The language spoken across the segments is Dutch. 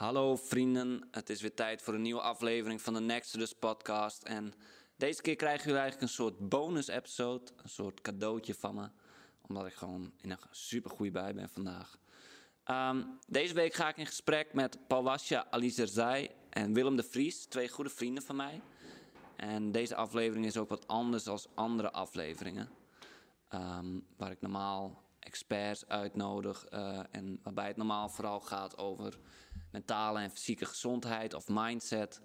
Hallo vrienden, het is weer tijd voor een nieuwe aflevering van de Nexus podcast. En deze keer krijgen jullie eigenlijk een soort bonus episode, een soort cadeautje van me. Omdat ik gewoon in een super goede bij ben vandaag. Ehm, deze week ga ik in gesprek met Pawasja Alizerzai en Willem de Vries, twee goede vrienden van mij. En deze aflevering is ook wat anders dan andere afleveringen. Ehm, waar ik normaal experts uitnodig uh, en waarbij het normaal vooral gaat over mentale en fysieke gezondheid of mindset.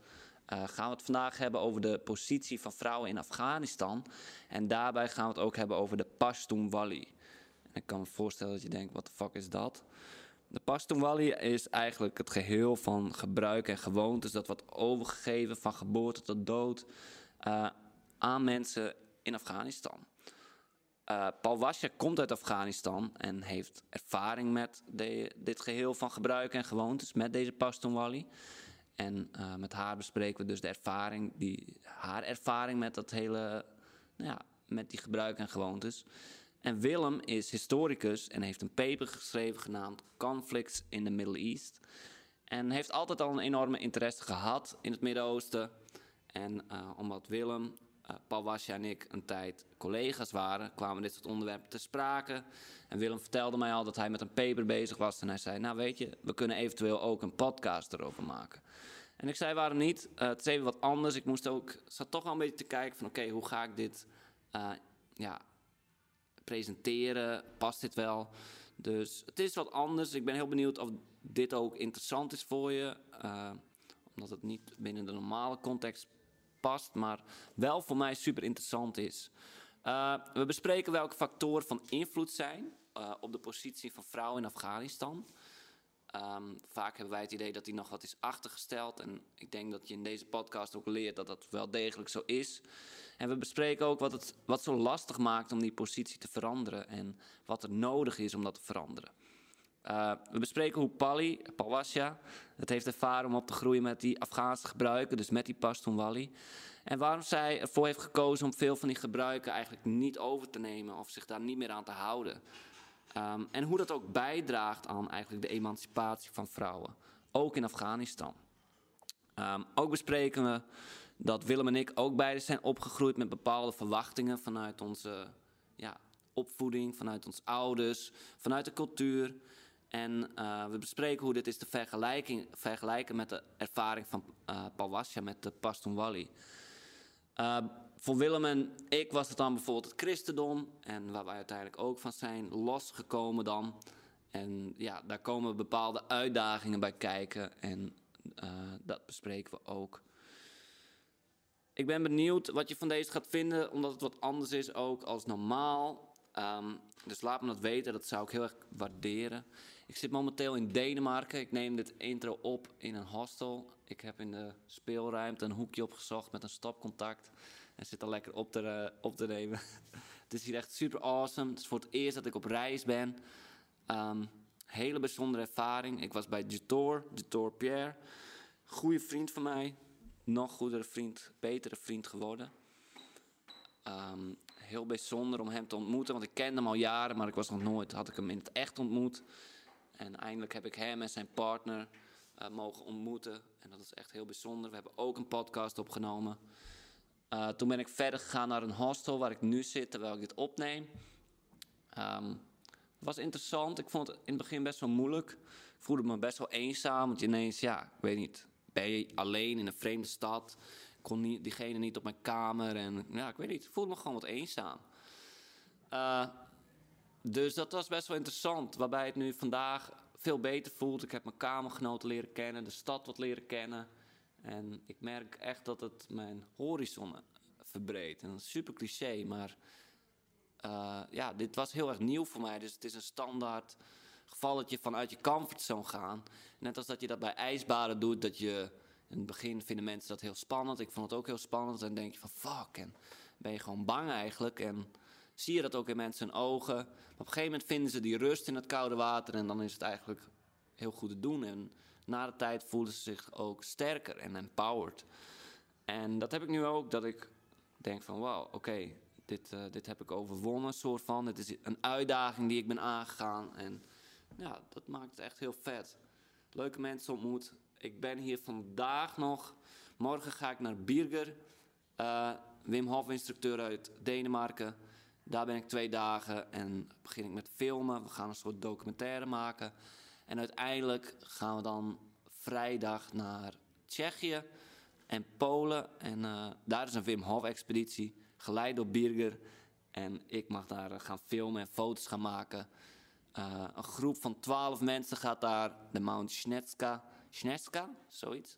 Uh, gaan we het vandaag hebben over de positie van vrouwen in Afghanistan. En daarbij gaan we het ook hebben over de Pashtun Wali. En ik kan me voorstellen dat je denkt, wat de fuck is dat? De Pashtun Wali is eigenlijk het geheel van gebruik en gewoontes dat wordt overgegeven van geboorte tot dood uh, aan mensen in Afghanistan. Uh, Paul Wasja komt uit Afghanistan en heeft ervaring met de, dit geheel van gebruik en gewoontes, met deze Pashtun Wali. En uh, met haar bespreken we dus de ervaring, die, haar ervaring met dat hele, nou ja, met die gebruik en gewoontes. En Willem is historicus en heeft een paper geschreven genaamd Conflicts in the Middle East. En heeft altijd al een enorme interesse gehad in het Midden-Oosten. En uh, omdat Willem uh, Paul Wasja en ik een tijd collega's waren, kwamen dit soort onderwerpen te sprake. En Willem vertelde mij al dat hij met een paper bezig was. En hij zei, nou weet je, we kunnen eventueel ook een podcast erover maken. En ik zei, waarom niet? Uh, het is even wat anders. Ik moest ook, zat toch wel een beetje te kijken van, oké, hoe ga ik dit uh, ja, presenteren? Past dit wel? Dus het is wat anders. Ik ben heel benieuwd of dit ook interessant is voor je. omdat het niet binnen de normale context past, maar wel voor mij super interessant is. Uh, we bespreken welke factoren van invloed zijn uh, op de positie van vrouwen in Afghanistan. Um, vaak hebben wij het idee dat die nog wat is achtergesteld. En ik denk dat je in deze podcast ook leert dat dat wel degelijk zo is. En we bespreken ook wat het wat zo lastig maakt om die positie te veranderen. En wat er nodig is om dat te veranderen. Uh, we bespreken hoe Pali, Palwasja, het heeft ervaren om op te groeien met die Afghaanse gebruiken, dus met die Pashtun Wali. En waarom zij ervoor heeft gekozen om veel van die gebruiken eigenlijk niet over te nemen of zich daar niet meer aan te houden. Um, en hoe dat ook bijdraagt aan eigenlijk de emancipatie van vrouwen, ook in Afghanistan. Um, ook bespreken we dat Willem en ik ook beide zijn opgegroeid met bepaalde verwachtingen vanuit onze ja, opvoeding, vanuit onze ouders, vanuit de cultuur. En uh, we bespreken hoe dit is te vergelijken met de ervaring van uh, met de Pashtun Wali. Uh, voor Willem en ik was het dan bijvoorbeeld het christendom. En waar wij uiteindelijk ook van zijn losgekomen dan. En ja, daar komen bepaalde uitdagingen bij kijken. En dat bespreken we ook. Ik ben benieuwd wat je van deze gaat vinden, omdat het wat anders is ook als normaal. Um, dus laat me dat weten, dat zou ik heel erg waarderen. Ik zit momenteel in Denemarken. Ik neem dit intro op in een hostel. Ik heb in de speelruimte een hoekje opgezocht met een stopcontact. En zit al lekker op te, uh, op te nemen. het is hier echt super awesome. Het is voor het eerst dat ik op reis ben. Um, hele bijzondere ervaring. Ik was bij Jutor, Jutor Pierre. Goede vriend van mij. Nog goedere vriend, betere vriend geworden. Um, heel bijzonder om hem te ontmoeten, want ik kende hem al jaren, maar ik was nog nooit, had ik hem in het echt ontmoet. En eindelijk heb ik hem en zijn partner uh, mogen ontmoeten. En dat is echt heel bijzonder. We hebben ook een podcast opgenomen. Uh, toen ben ik verder gegaan naar een hostel waar ik nu zit terwijl ik dit opneem. Het was interessant. Ik vond het in het begin best wel moeilijk. Ik voelde me best wel eenzaam. Want ineens, ja, ik weet niet. Ben je alleen in een vreemde stad? kon niet, diegene niet op mijn kamer. En ja, ik weet niet, voelde me gewoon wat eenzaam. Uh, dus dat was best wel interessant. Waarbij het nu vandaag veel beter voelt. Ik heb mijn kamergenoten leren kennen, de stad wat leren kennen. En ik merk echt dat het mijn horizon verbreedt. En dat super cliché, maar uh, ja, dit was heel erg nieuw voor mij. Dus het is een standaard gevalletje vanuit je comfortzone gaan. Net als dat je dat bij ijsbaden doet, dat je in het begin vinden mensen dat heel spannend. Ik vond het ook heel spannend. En denk je van fuck. En ben je gewoon bang eigenlijk. En zie je dat ook in mensen ogen. Maar op een gegeven moment vinden ze die rust in het koude water. En dan is het eigenlijk heel goed te doen. En na de tijd voelen ze zich ook sterker en empowered. En dat heb ik nu ook. Dat ik denk van wauw, oké. Dit, uh, dit heb ik overwonnen, soort van. Het is een uitdaging die ik ben aangegaan. En ja, dat maakt het echt heel vet. leuke mensen ontmoet. Ik ben hier vandaag nog. Morgen ga ik naar Birger, uh, Wim Hof instructeur uit Denemarken. Daar ben ik twee dagen en begin ik met filmen. We gaan een soort documentaire maken. En uiteindelijk gaan we dan vrijdag naar Tsjechië en Polen. En uh, daar is een Wim Hof expeditie, geleid door Birger. En ik mag daar eh, gaan filmen en foto's gaan maken. Uh, een groep van twaalf mensen gaat daar de Mount Snetska, Snetska, zoiets,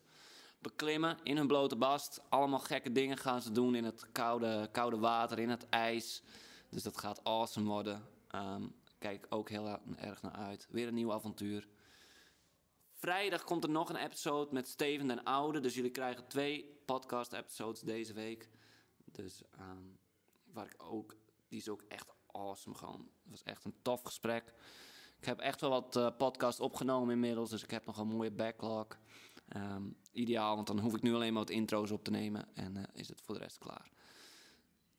beklimmen in hun blote bast. Allemaal gekke dingen gaan ze doen in het koude, koude water, in het ijs. Dus dat gaat awesome worden. Um, kijk ook heel erg naar uit. Weer een nieuw avontuur. Vrijdag komt er nog een episode met Steven den Oude. Dus jullie krijgen twee podcast-episodes deze week. Dus um, waar ik ook, die is ook echt awesome gewoon. Het was echt een tof gesprek. Ik heb echt wel wat uh, podcasts opgenomen inmiddels. Dus ik heb nog een mooie backlog. Um, ideaal, want dan hoef ik nu alleen maar wat intro's op te nemen. En uh, is het voor de rest klaar.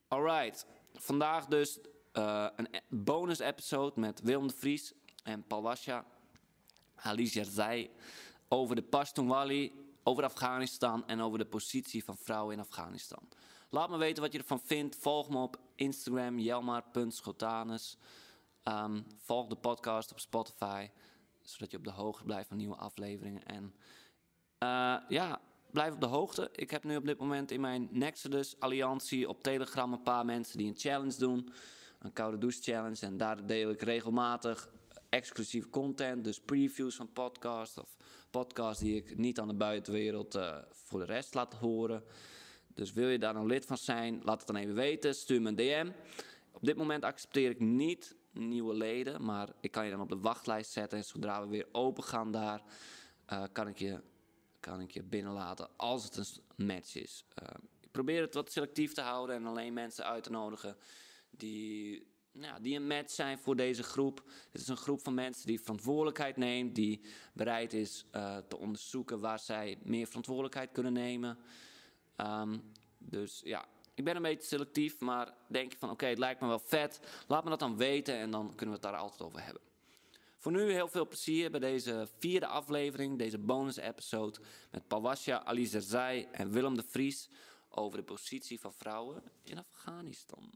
Alright, vandaag dus uh, een e-, bonus episode met Willem de Vries en Paul Wasja. Ali zei over de Pashtunwali, over Afghanistan en over de positie van vrouwen in Afghanistan. Laat me weten wat je ervan vindt. Volg me op Instagram, jelmar.schotanus. Um, volg de podcast op Spotify, zodat je op de hoogte blijft van nieuwe afleveringen. En uh, ja, blijf op de hoogte. Ik heb nu op dit moment in mijn Nexus Alliantie op Telegram een paar mensen die een challenge doen. Een koude douche challenge. En daar deel ik regelmatig exclusieve content. Dus previews van podcasts of podcasts die ik niet aan de buitenwereld uh, voor de rest laat horen. Dus wil je daar nou lid van zijn, laat het dan even weten. Stuur me een DM. Op dit moment accepteer ik niet nieuwe leden, maar ik kan je dan op de wachtlijst zetten. En zodra we weer open gaan daar, uh, kan ik je kan ik je binnenlaten als het een match is. Uh, ik probeer het wat selectief te houden en alleen mensen uit te nodigen die, nou, die een match zijn voor deze groep. Het is een groep van mensen die verantwoordelijkheid neemt, die bereid is uh, te onderzoeken waar zij meer verantwoordelijkheid kunnen nemen. Um, dus ja, ik ben een beetje selectief, maar denk je van oké, het lijkt me wel vet. Laat me dat dan weten en dan kunnen we het daar altijd over hebben. Voor nu heel veel plezier bij deze vierde aflevering, deze bonus-episode met Pawasja Ali Zerzai en Willem de Vries over de positie van vrouwen in Afghanistan.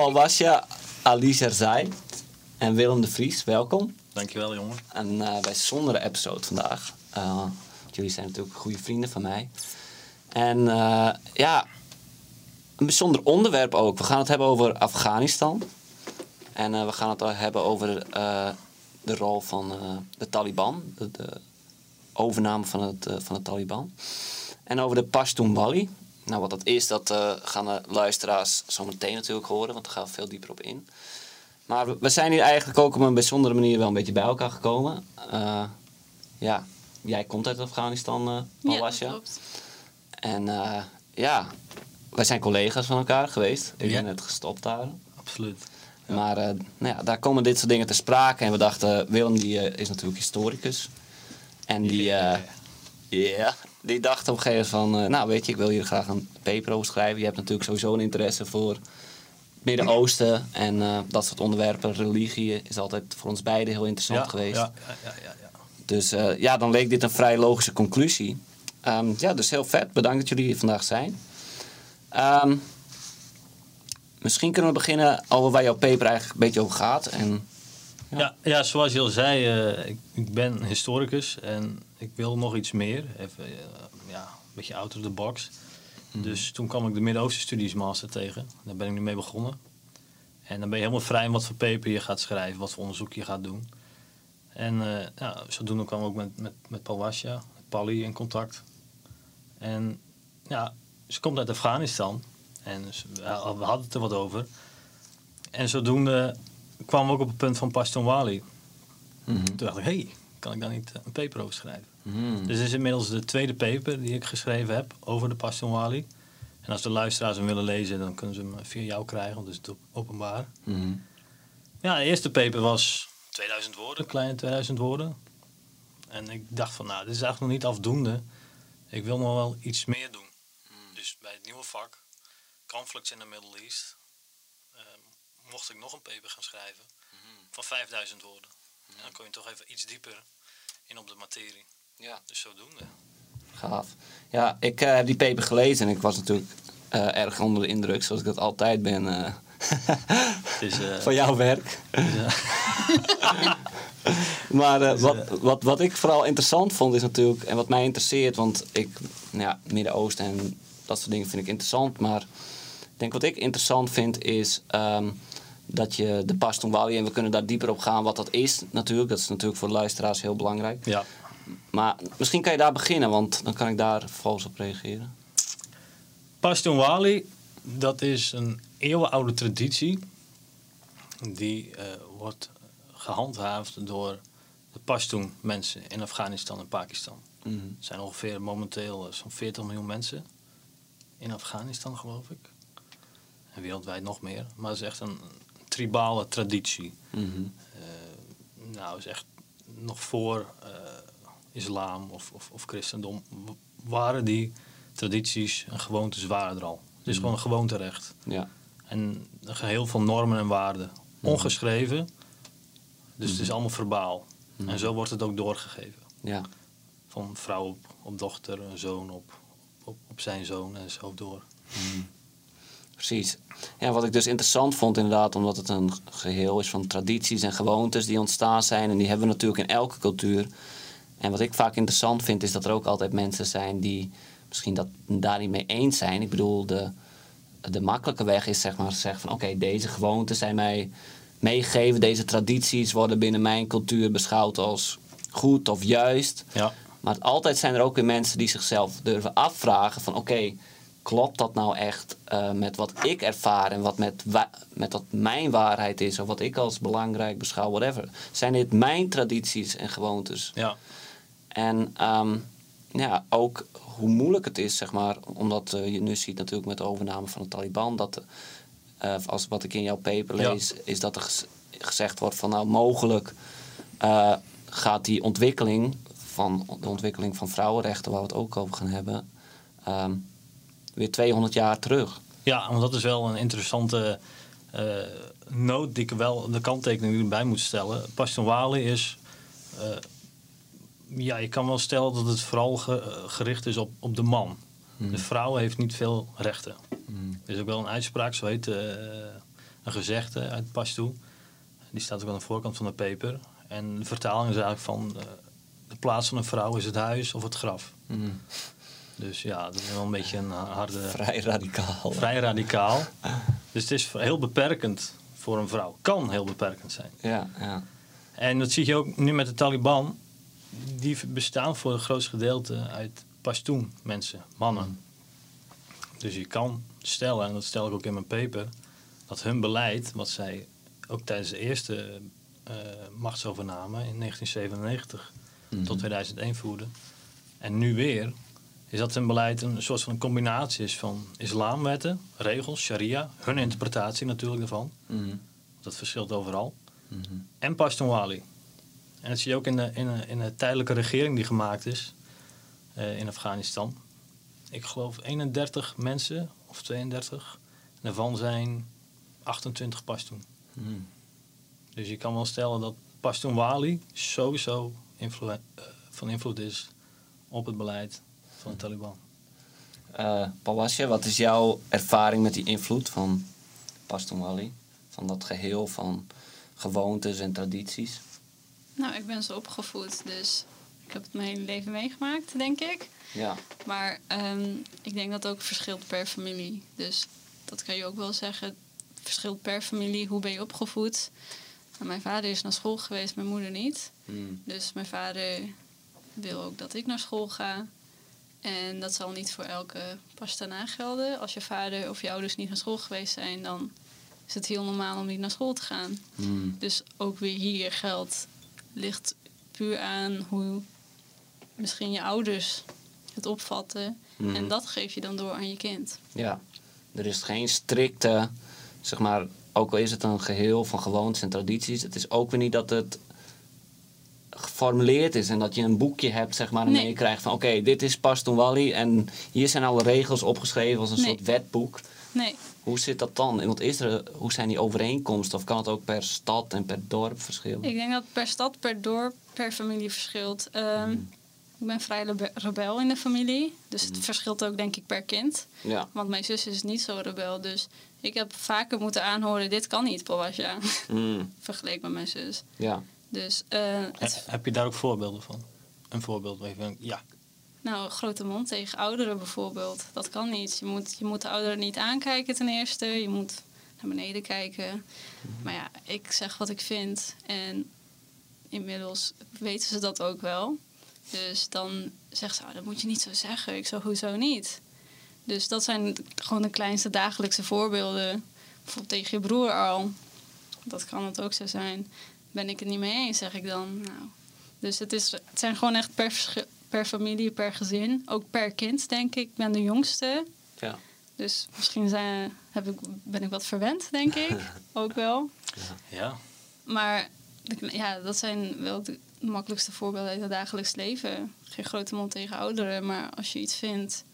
Paul Wasja, Ali Zerzai en Willem de Vries, welkom. Dankjewel, jongen. En uh, bij een bijzondere episode vandaag. Uh, jullie zijn natuurlijk goede vrienden van mij. En uh, ja, een bijzonder onderwerp ook. We gaan het hebben over Afghanistan. En we gaan het hebben over de rol van de Taliban. De, de, overname van het, van de Taliban. En over de Pashtun nou, wat dat is, dat uh, gaan de luisteraars zo meteen natuurlijk horen, want daar gaan we veel dieper op in. Maar we zijn hier eigenlijk ook op een bijzondere manier wel een beetje bij elkaar gekomen. Uh, ja, jij komt uit Afghanistan, uh, Ja, klopt. En ja, wij zijn collega's van elkaar geweest. Ik Ja. ben net gestopt daar. Absoluut. Maar nou ja, daar komen dit soort dingen te sprake. En we dachten, Willem die, is natuurlijk historicus. En die, Ja. ja, die dacht op een gegeven moment van... eh, nou, weet je, ik wil hier graag een paper over schrijven. Je hebt natuurlijk sowieso een interesse voor het Midden-Oosten. En eh, dat soort onderwerpen. Religie is altijd voor ons beiden heel interessant Ja, geweest. Ja, ja, ja, ja, ja. Dus eh, ja, dan leek dit een vrij logische conclusie. Ehm, ja, dus heel vet. Bedankt dat jullie hier vandaag zijn. Ehm, misschien kunnen we beginnen over waar jouw paper eigenlijk een beetje over gaat. En Ja. Ja. Zoals je al zei, ik, ik ben historicus en ik wil nog iets meer. Even, eh, ja, een beetje out of the box. Mhm. Dus toen kwam ik de Midden-Oosten Studies Master tegen. Daar ben ik nu mee begonnen. En dan ben je helemaal vrij in wat voor paper je gaat schrijven, wat voor onderzoek je gaat doen. En eh ja, zodoende kwam ik ook met, met, met Pally in contact. En ja, ze komt uit Afghanistan. En ze- we we hadden het er wat over. En zodoende kwamen we ook op het punt van Paston Wali. Mhm. Toen dacht ik, hé, hey, kan ik daar niet een paper over schrijven? Mhm. Dus dit is inmiddels de tweede paper die ik geschreven heb over de Paston Wali. En als de luisteraars hem willen lezen, dan kunnen ze hem via jou krijgen, want het is openbaar. Mhm. Ja, de eerste paper was 2000 woorden, kleine 2000 woorden. En ik dacht van, nou, dit is eigenlijk nog niet afdoende. Ik wil nog wel iets meer doen. Dus bij het nieuwe vak, Conflicts in the Middle East, eh, mocht ik nog een paper gaan schrijven van 5000 woorden. En dan kon je toch even iets dieper in op de materie. Ja. Dus zodoende. Gaaf. Ja, ik eh, heb die paper gelezen en ik was natuurlijk eh, erg onder de indruk, zoals ik dat altijd ben, eh, is, van jouw werk. is, Maar wat, wat, wat ik vooral interessant vond is natuurlijk, en wat mij interesseert, want ik, nou ja, Midden-Oosten en dat soort dingen vind ik interessant. Maar ik denk wat ik interessant vind is ehm, dat je de Pashtun Wali, en we kunnen daar dieper op gaan wat dat is natuurlijk. Dat is natuurlijk voor de luisteraars heel belangrijk. ja. Maar misschien kan je daar beginnen, want dan kan ik daar vervolgens op reageren. Pashtun Wali, dat is een eeuwenoude traditie. Die eh, wordt gehandhaafd door de Pashtun mensen in Afghanistan en Pakistan. Mhm. Er zijn ongeveer momenteel eh, zo'n 40 miljoen mensen in Afghanistan, geloof ik. En wereldwijd nog meer. Maar het is echt een tribale traditie. Mhm. Eh, nou, is echt nog voor islam of, of, of christendom waren die tradities en gewoontes waren er al. Het is gewoon een gewoonterecht. Ja. En een geheel van normen en waarden. Ongeschreven. Dus het is allemaal verbaal. En zo wordt het ook doorgegeven. Ja. Van vrouw op, op dochter, een zoon op, op, op zijn zoon en zo door. Precies. Ja, wat ik dus interessant vond inderdaad, omdat het een geheel is van tradities en gewoontes die ontstaan zijn. En die hebben we natuurlijk in elke cultuur. En wat ik vaak interessant vind, is dat er ook altijd mensen zijn die misschien dat daar niet mee eens zijn. Ik bedoel, de, de makkelijke weg is zeg maar zeggen van oké, deze gewoontes zijn mij meegegeven. Deze tradities worden binnen mijn cultuur beschouwd als goed of juist. Ja. Maar altijd zijn er ook weer mensen die zichzelf durven afvragen van oké, klopt dat nou echt eh, met wat ik ervaar en wat met, wa- met wat mijn waarheid is of wat ik als belangrijk beschouw, whatever. Zijn dit mijn tradities en gewoontes? Ja. En ehm, ja, ook hoe moeilijk het is, zeg maar, omdat eh, je nu ziet natuurlijk met de overname van de Taliban, dat eh, als wat ik in jouw paper Ja. lees, is dat er gezegd wordt van nou mogelijk eh, gaat die ontwikkeling van de ontwikkeling van vrouwenrechten, waar we het ook over gaan hebben, ehm, weer 200 jaar terug. Ja, want dat is wel een interessante noot die ik wel, de kanttekening erbij moet stellen. Passion Wali is, ja, je kan wel stellen dat het vooral ge- eh, gericht is op, op de man. De vrouw heeft niet veel rechten. Er is ook wel een uitspraak, zo heet eh, een gezegde uit Pashto. Die staat ook aan de voorkant van de paper. En de vertaling is eigenlijk van eh, de plaats van een vrouw is het huis of het graf. Dus ja, dat is wel een beetje een harde... Vrij radicaal. Vrij radicaal. Dus het is heel beperkend voor een vrouw. Kan heel beperkend zijn. Ja, ja. En dat zie je ook nu met de Taliban. Die bestaan voor het grootste gedeelte uit Pashtun mensen, mannen. Dus je kan stellen, en dat stel ik ook in mijn paper, dat hun beleid, wat zij ook tijdens de eerste eh, machtsovername in 1997 tot 2001 voerden, en nu weer, is dat hun beleid een soort van combinatie is van islamwetten, regels, sharia, hun interpretatie natuurlijk daarvan. Mhm. Dat verschilt overal. En Pashtunwali. En dat zie je ook in de, in de, in de tijdelijke regering die gemaakt is eh, in Afghanistan. Ik geloof 31 mensen, of 32. En daarvan zijn 28 Pashtun. Mhm. Dus je kan wel stellen dat Pashtunwali sowieso invloed, eh, van invloed is op het beleid van de Taliban. Eh Pawasje, wat is jouw ervaring met die invloed van Pastonwali? Van dat geheel van gewoontes en tradities? Nou, ik ben zo opgevoed, dus ik heb het mijn hele leven meegemaakt, denk ik. Ja. Maar ehm, ik denk dat het ook verschilt per familie. Dus dat kan je ook wel zeggen. Het verschilt per familie. Hoe ben je opgevoed? Nou, mijn vader is naar school geweest, mijn moeder niet. Mm. Dus mijn vader wil ook dat ik naar school ga. En dat zal niet voor elke pastana gelden. Als je vader of je ouders niet naar school geweest zijn, dan is het heel normaal om niet naar school te gaan. Hmm. Dus ook weer hier geldt, ligt puur aan hoe misschien je ouders het opvatten. Mhm. En dat geef je dan door aan je kind. Ja, er is geen strikte, zeg maar, ook al is het een geheel van gewoontes en tradities, het is ook weer niet dat het geformuleerd is en dat je een boekje hebt, zeg maar, en Nee. meekrijgt van oké, dit is Paston Wally en hier zijn alle regels opgeschreven als een Nee. soort wetboek. Nee, Hoe zit dat dan? Want is er, hoe zijn die overeenkomsten? Of kan het ook per stad en per dorp verschillen? ik denk dat per stad, per dorp, per familie verschilt. Ehm, Ik ben vrij rebe- rebel in de familie. Dus het verschilt ook denk ik per kind. Ja. Want mijn zus is niet zo rebel. Dus ik heb vaker moeten aanhoren, dit kan niet, Pawasja. Mm, Vergeleken met mijn zus. ja. Dus eh, He- heb je daar ook voorbeelden van? Een voorbeeld denkt, ja, nou, grote mond tegen ouderen bijvoorbeeld. Dat kan niet. Je moet, je moet de ouderen niet aankijken ten eerste. Je moet naar beneden kijken. Maar ja, ik zeg wat ik vind. En inmiddels weten ze dat ook wel. Dus dan zegt ze, oh, dat moet je niet zo zeggen. Ik zo, hoezo niet? Dus dat zijn gewoon de kleinste dagelijkse voorbeelden. Bijvoorbeeld tegen je broer al. Dat kan het ook zo zijn. Ben ik het niet mee eens, zeg ik dan. Nou, dus het, is, het zijn gewoon echt per, per familie, per gezin. Ook per kind, denk ik. Ik ben de jongste. Ja. Dus misschien zijn, heb ik, ben ik wat verwend, denk ik. ook wel. ja. Maar ja, dat zijn wel de makkelijkste voorbeelden uit het dagelijks leven. Geen grote mond tegen ouderen, maar als je iets vindt,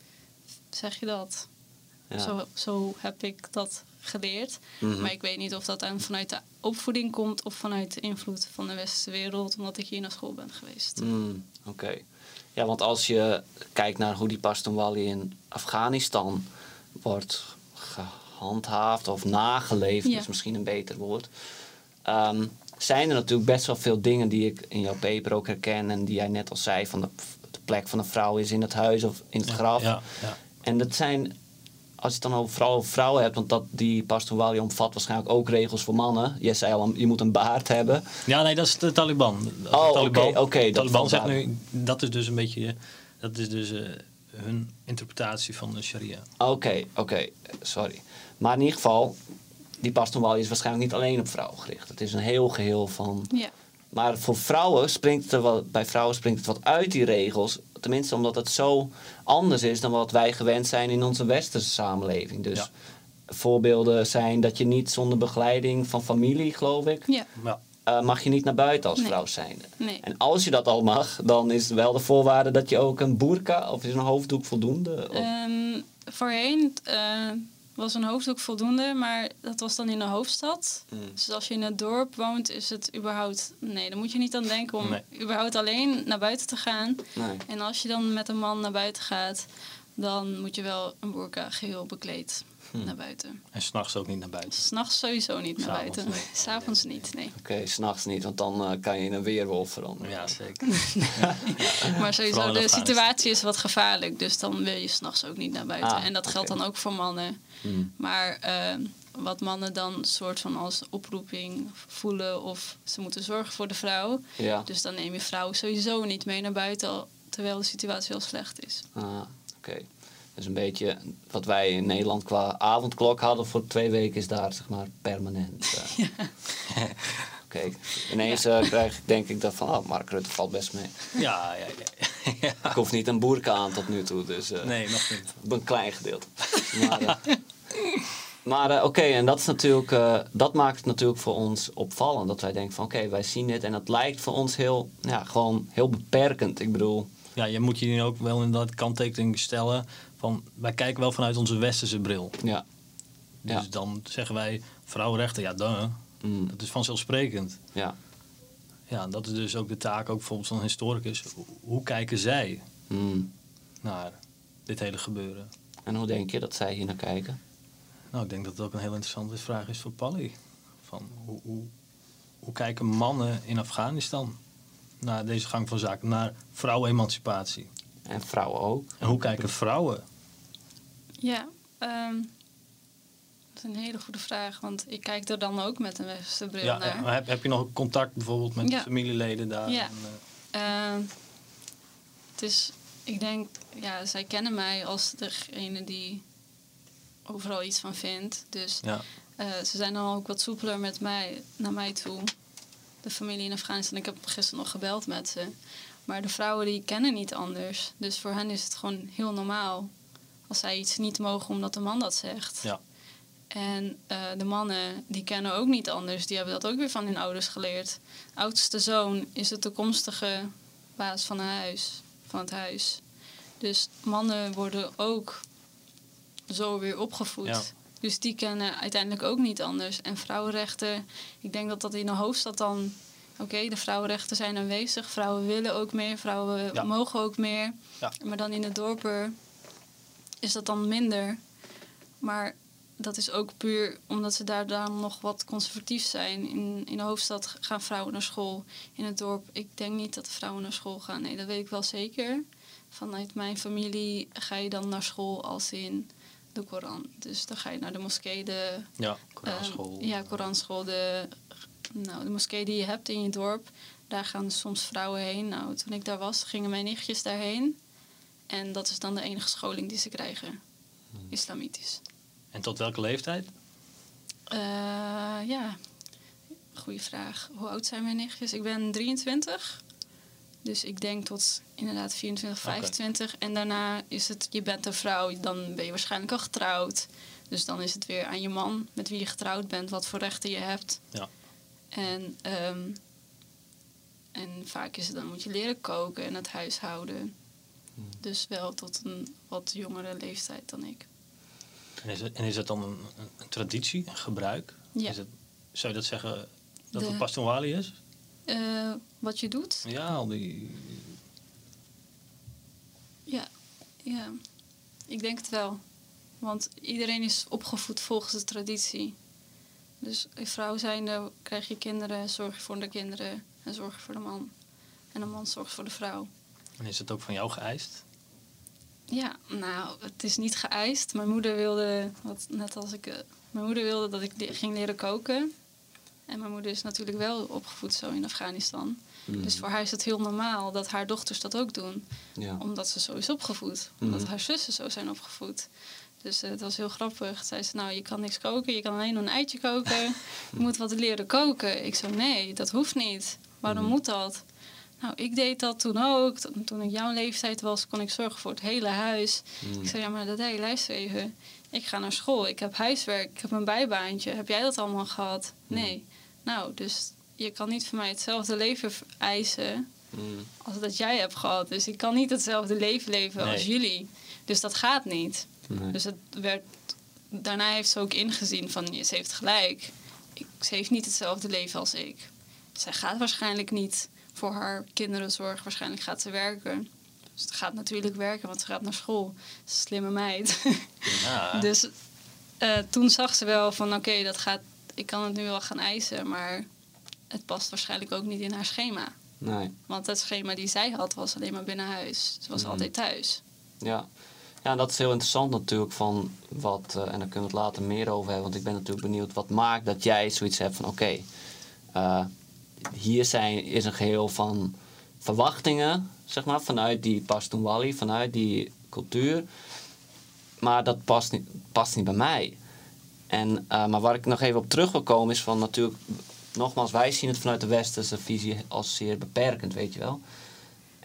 zeg je dat. Ja. Zo, zo heb ik dat geleerd. Mhm. Maar ik weet niet of dat dan vanuit de opvoeding komt of vanuit de invloed van de westerse wereld, omdat ik hier naar school ben geweest. Mm, Oké. Ja, want als je kijkt naar hoe die Paston Wally in Afghanistan wordt gehandhaafd of nageleefd, Ja. is misschien een beter woord. ehm, zijn er natuurlijk best wel veel dingen die ik in jouw paper ook herken en die jij net al zei, van de, de plek van de vrouw is in het huis of in het graf. Ja, ja. En dat zijn, als je het dan over vrouwen, vrouwen hebt, want dat, die Paston Wally omvat waarschijnlijk ook regels voor mannen. Je zei al, je moet een baard hebben. ja, nee, dat is de Taliban. De Oh, Taliban, oké, oké, de dat Taliban zegt nu, dat is dus een beetje, dat is dus eh, hun interpretatie van de sharia. Oké, oké, sorry. Maar in ieder geval, die Paston Wally is waarschijnlijk niet alleen op vrouwen gericht. Het is een heel geheel van. Ja, Maar voor vrouwen springt het er wat, bij vrouwen springt het wat uit die regels. Tenminste, omdat het zo anders is dan wat wij gewend zijn in onze westerse samenleving. Dus Ja. voorbeelden zijn dat je niet zonder begeleiding van familie, geloof ik, ja, Ja, eh, mag je niet naar buiten als Nee. vrouw zijnde. nee. En als je dat al mag, dan is wel de voorwaarde dat je ook een boerka of is een hoofddoek voldoende. Of- Ehm, voorheen eh, was een hoofddoek voldoende, maar dat was dan in de hoofdstad. Mm. Dus als je in het dorp woont, is het überhaupt... Nee, daar moet je niet aan denken om Nee. überhaupt alleen naar buiten te gaan. Nee. En als je dan met een man naar buiten gaat, dan moet je wel een burka geheel bekleed Hm. naar buiten. en s'nachts ook niet naar buiten. S'nachts sowieso niet naar S'avonds buiten. niet. S'avonds niet, nee. Oké, s s'nachts niet, want dan eh, kan je in een weerwolf veranderen. Ja, zeker. Maar sowieso, de situatie is wat gevaarlijk. Dus dan wil je s'nachts ook niet naar buiten. Ah, en dat geldt dan ook voor mannen. Hmm. Maar eh, wat mannen dan soort van als oproeping voelen of ze moeten zorgen voor de vrouw. Ja. Dus dan neem je vrouw sowieso niet mee naar buiten terwijl de situatie al slecht is. Ah, oké. Dus een beetje wat wij in Nederland qua avondklok hadden voor twee weken is daar zeg maar permanent. eh. Oké, ineens eh, krijg ik denk ik dat van, oh, Mark Rutte valt best mee. Ja, ja, ja. ja. Ik hoef niet een boerka aan tot nu toe, dus eh, Nee, nog niet. op een klein gedeelte. Maar, eh, maar eh, oké, en dat is natuurlijk, eh, dat maakt het natuurlijk voor ons opvallend. Dat wij denken van, oké, wij zien dit en het lijkt voor ons heel, ja, gewoon heel beperkend. Ik bedoel, Ja, je moet je ook wel inderdaad kanttekening stellen van wij kijken wel vanuit onze westerse bril. ja. Dus Ja. dan zeggen wij vrouwenrechten, ja, duh, Mm, dat is vanzelfsprekend. ja. Ja, dat is dus ook de taak ook bijvoorbeeld van een historicus. Hoe- Hoe kijken zij Mm. naar dit hele gebeuren? En hoe denk je dat zij hier naar kijken? Nou, ik denk dat het ook een heel interessante vraag is voor Pally. Van hoe, hoe, hoe kijken mannen in Afghanistan naar deze gang van zaken, naar vrouwenemancipatie? En vrouwen ook. En hoe kijken vrouwen? Ja, ehm, dat is een hele goede vraag. Want ik kijk er dan ook met een westerse bril Ja, naar. heb, heb je nog contact bijvoorbeeld met Ja. familieleden daar? Ja. En, eh, Ehm, het is, ik denk, ja, zij kennen mij als degene die overal iets van vindt. Dus ja. Eh, ze zijn dan ook wat soepeler met mij, naar mij toe. De familie in Afghanistan. Ik heb gisteren nog gebeld met ze. Maar de vrouwen die kennen niet anders. Dus voor hen is het gewoon heel normaal. Als zij iets niet mogen omdat de man dat zegt. Ja. En eh, de mannen, die kennen ook niet anders. Die hebben dat ook weer van hun ouders geleerd. Oudste zoon is de toekomstige baas van, een huis, van het huis. Dus mannen worden ook zo weer opgevoed. Ja. Dus die kennen uiteindelijk ook niet anders. En vrouwenrechten, ik denk dat dat in de hoofdstad dan... Oké, de vrouwenrechten zijn aanwezig. Vrouwen willen ook meer. Vrouwen Ja. mogen ook meer. Ja. Maar dan in de dorpen is dat dan minder. Maar dat is ook puur omdat ze daar dan nog wat conservatief zijn. In, in de hoofdstad gaan vrouwen naar school. In het dorp, ik denk niet dat de vrouwen naar school gaan. Nee, dat weet ik wel zeker. Vanuit mijn familie ga je dan naar school als in de Koran. Dus dan ga je naar de moskee, de Ja, Koranschool. eh, ja, Koranschool. De, nou, de moskee die je hebt in je dorp. Daar gaan soms vrouwen heen. Nou, toen ik daar was, gingen mijn nichtjes daarheen. En dat is dan de enige scholing die ze krijgen. Islamitisch. En tot welke leeftijd? Eh, ja, goede vraag. Hoe oud zijn mijn nichtjes? Ik ben 23. Dus ik denk tot inderdaad 24, Oké. 25. En daarna is het, je bent een vrouw, dan ben je waarschijnlijk al getrouwd. Dus dan is het weer aan je man met wie je getrouwd bent, wat voor rechten je hebt. Ja. En, ehm, en vaak is het dan moet je leren koken en het huishouden. Dus wel tot een wat jongere leeftijd dan ik. En is het, en is het dan een, traditie, een gebruik? Ja. Is het, zou je dat zeggen dat De- het Pastonwali is? Eh, wat je doet? Ja, al die... Ja, ja, ik denk het wel. Want iedereen is opgevoed volgens de traditie. Dus als vrouw zijnde krijg je kinderen, zorg je voor de kinderen en zorg je voor de man. En de man zorgt voor de vrouw. En is het ook van jou geëist? Ja, nou, het is niet geëist. Mijn moeder wilde, wat, net als ik, eh, mijn moeder wilde dat ik ging leren koken. En mijn moeder is natuurlijk wel opgevoed zo in Afghanistan. Mhm. Dus voor haar is het heel normaal dat haar dochters dat ook doen. Ja. Omdat ze zo is opgevoed. Omdat Mhm. haar zussen zo zijn opgevoed. Dus eh, het was heel grappig. Zei ze, nou, je kan niks koken. Je kan alleen een eitje koken. je moet wat leren koken. Ik zo, nee, dat hoeft niet. Waarom Mhm. moet dat? Nou, ik deed dat toen ook. Toen- ik jouw leeftijd was, kon ik zorgen voor het hele huis. Mhm. Ik zei, ja, maar dat hey, luister even. Ik ga naar school. Ik heb huiswerk. Ik heb een bijbaantje. Heb jij dat allemaal gehad? Mhm. Nee. Nou, dus je kan niet van mij hetzelfde leven eisen als dat jij hebt gehad. Dus ik kan niet hetzelfde leven leven Nee. als jullie. Dus dat gaat niet. Nee. Dus het werd, daarna heeft ze ook ingezien van ze heeft gelijk. Ik, ze heeft niet hetzelfde leven als ik. Zij gaat waarschijnlijk niet voor haar kinderen zorgen. Waarschijnlijk gaat ze werken. Dus het gaat natuurlijk werken, want ze gaat naar school. Slimme meid. Ja. dus eh, toen zag ze wel van oké, dat gaat. ik kan het nu wel gaan eisen, maar het past waarschijnlijk ook niet in haar schema. nee. Want het schema die zij had was alleen maar binnen huis. Ze was Mhm. altijd thuis. Ja. Ja, dat is heel interessant natuurlijk van wat, eh, en daar kunnen we het later meer over hebben, want ik ben natuurlijk benieuwd wat maakt dat jij zoiets hebt van oké, eh, hier zijn, is een geheel van verwachtingen, zeg maar, vanuit die Pashtun vanuit die cultuur, maar dat past niet, past niet bij mij. En, eh, maar waar ik nog even op terug wil komen is van natuurlijk, nogmaals, wij zien het vanuit de westerse visie als zeer beperkend, weet je wel.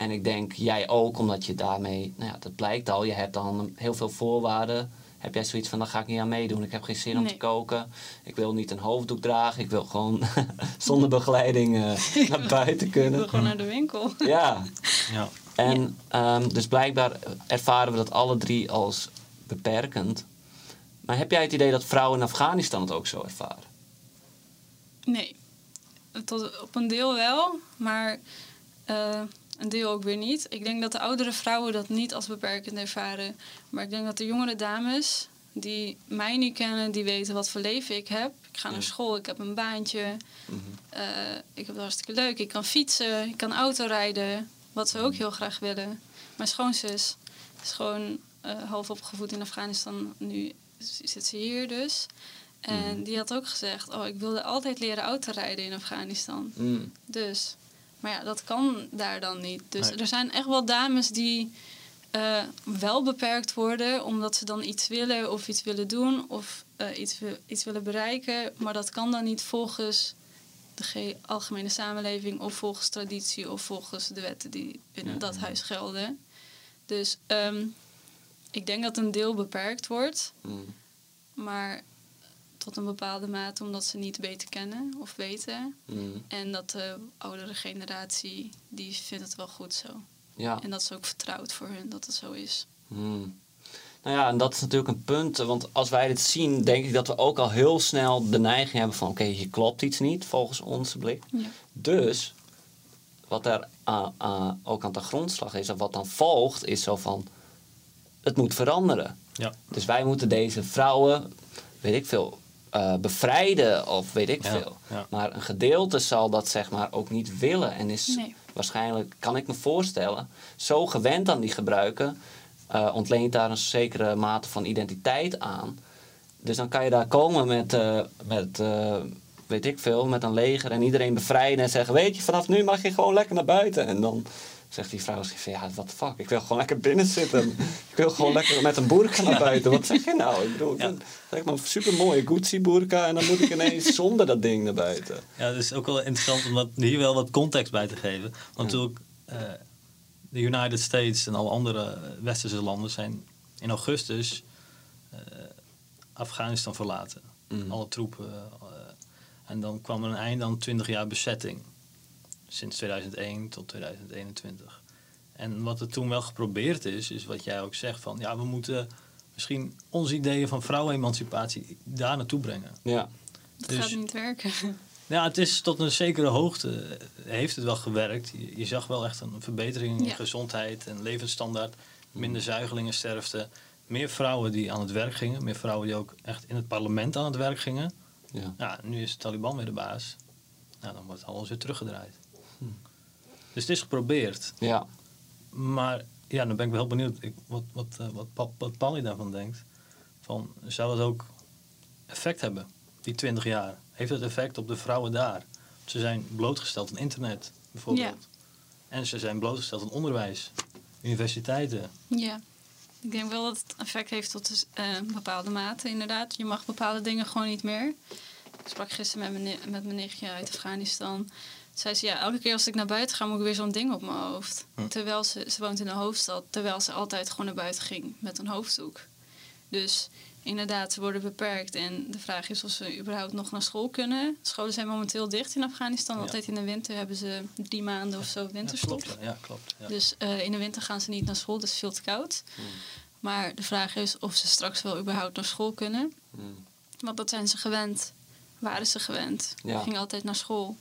En ik denk jij ook, omdat je daarmee, nou ja, dat blijkt al, je hebt dan heel veel voorwaarden. Heb jij zoiets van, daar ga ik niet aan meedoen. Ik heb geen zin om te koken. Ik wil niet een hoofddoek dragen. Ik wil gewoon zonder begeleiding eh, naar buiten Ik wil kunnen. gewoon naar de winkel. Ja, ja. en ehm, dus blijkbaar ervaren we dat alle drie als beperkend. Maar heb jij het idee dat vrouwen in Afghanistan het ook zo ervaren? Nee. Tot, op een deel wel, maar eh, een deel ook weer niet. Ik denk dat de oudere vrouwen dat niet als beperkend ervaren. Maar ik denk dat de jongere dames die mij nu kennen, die weten wat voor leven ik heb. Ik ga naar school, ik heb een baantje. eh, ik heb het hartstikke leuk. Ik kan fietsen, ik kan autorijden. Wat ze ook heel graag willen. Mijn schoonzus is gewoon eh, half opgevoed in Afghanistan. Nu zit ze hier dus. En Mhm. die had ook gezegd: Oh, ik wilde altijd leren autorijden in Afghanistan. Mm. Dus. Maar ja, dat kan daar dan niet. Dus Nee. er zijn echt wel dames die eh, wel beperkt worden omdat ze dan iets willen of iets willen doen of eh, iets, iets willen bereiken. Maar dat kan dan niet volgens de ge- algemene samenleving of volgens traditie of volgens de wetten die binnen Ja. dat huis gelden. Dus ehm, ik denk dat een deel beperkt wordt, Mm. maar tot een bepaalde mate omdat ze niet beter kennen of weten. Mm. En dat de oudere generatie, die vindt het wel goed zo. Ja. En dat is ook vertrouwd voor hun dat het zo is. Hmm. Nou ja, en dat is natuurlijk een punt. Want als wij dit zien, denk ik dat we ook al heel snel de neiging hebben van... oké, hier klopt iets niet volgens onze blik. Ja. Dus, wat er aan- aan- ook aan de grondslag is... of wat dan volgt, is zo van... het moet veranderen. Ja. Dus wij moeten deze vrouwen, weet ik veel, eh, bevrijden of weet ik Ja, veel. ja. Maar een gedeelte zal dat zeg maar ook niet willen. En is Nee. waarschijnlijk, kan ik me voorstellen, zo gewend aan die gebruiken... eh, ontleent daar een zekere mate van identiteit aan. Dus dan kan je daar komen met, eh, met eh, weet ik veel, met een leger en iedereen bevrijden en zeggen: Weet je, vanaf nu mag je gewoon lekker naar buiten. En dan zegt die vrouw: van, Ja, wat fuck, ik wil gewoon lekker binnen zitten. ik wil gewoon lekker met een boerka naar buiten. Wat zeg je nou? Ik bedoel, ik Ja. zeg maar een super mooie Gucci-boerka en dan moet ik ineens zonder dat ding naar buiten. Ja, het is ook wel interessant om dat, hier wel wat context bij te geven. Want natuurlijk, eh, de United States en alle andere eh, westerse landen zijn in augustus eh, Afghanistan verlaten. Mm. Alle troepen. en dan kwam er een einde aan 20 jaar bezetting. Sinds 2001 tot 2021. En wat er toen wel geprobeerd is, is wat jij ook zegt van ja, we moeten misschien onze ideeën van vrouwenemancipatie daar naartoe brengen. Ja, Dat Dus- gaat niet werken. Ja, het is tot een zekere hoogte heeft het wel gewerkt. Je, je zag wel echt een verbetering in Ja. gezondheid en levensstandaard. Minder zuigelingensterfte. Meer vrouwen die aan het werk gingen. Meer vrouwen die ook echt in het parlement aan het werk gingen. ja. Ja, nu is de Taliban weer de baas. Nou, dan wordt alles weer teruggedraaid. Dus het is geprobeerd. ja. Maar ja, dan ben ik wel heel benieuwd ik, wat, wat, eh, wat, wat daarvan denkt. Van, zou dat ook effect hebben, die 20 jaar? Heeft het effect op de vrouwen daar? Ze zijn blootgesteld aan internet, bijvoorbeeld. En ze zijn blootgesteld aan onderwijs, universiteiten. Ja. Ik denk wel dat het effect heeft tot eh, een bepaalde mate, inderdaad. Je mag bepaalde dingen gewoon niet meer. Ik sprak gisteren met mijn, met mijn nichtje uit Afghanistan. Zei ze, ja, elke keer als ik naar buiten ga, moet ik weer zo'n ding op mijn hoofd. Hm. Terwijl ze, ze woont in de hoofdstad, terwijl ze altijd gewoon naar buiten ging met een hoofddoek. Dus inderdaad, ze worden beperkt. En de vraag is of ze überhaupt nog naar school kunnen. Scholen zijn momenteel dicht in Afghanistan. Ja. Altijd in de winter hebben ze drie maanden of zo Ja, winterstop. klopt. Ja, klopt. Ja. Dus eh, in de winter gaan ze niet naar school, dat is veel te koud. Hmm. Maar de vraag is of ze straks wel überhaupt naar school kunnen. Hmm. Want dat zijn ze gewend. Waren ze gewend. Ja. Gingen altijd naar school.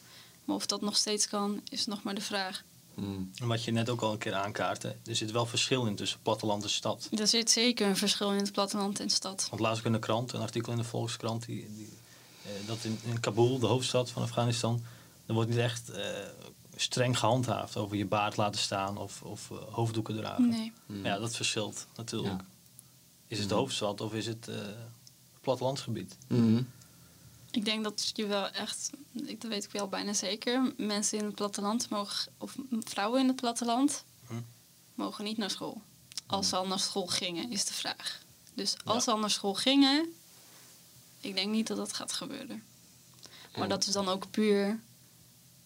Maar of dat nog steeds kan, is nog maar de vraag. Hmm. En wat je net ook al een keer aankaartte, er zit wel verschil in tussen platteland en stad. Er zit zeker een verschil in het platteland en de stad. Want laatst ook in de krant, een artikel in de Volkskrant, die, die, eh, dat in, in Kabul, de hoofdstad van Afghanistan, er wordt niet echt eh, streng gehandhaafd over je baard laten staan of, of eh, hoofddoeken dragen. Nee. Hmm. Ja, dat verschilt natuurlijk. Ja. Is het de Mhm. hoofdstad of is het eh plattelandsgebied? Hmm. Ik denk dat je wel echt, ik, dat weet ik wel bijna zeker, mensen in het platteland mogen, of vrouwen in het platteland, Hm. mogen niet naar school. Als ze al naar school gingen, is de vraag. Dus Ja. als ze al naar school gingen, ik denk niet dat dat gaat gebeuren. Maar dat is dan ook puur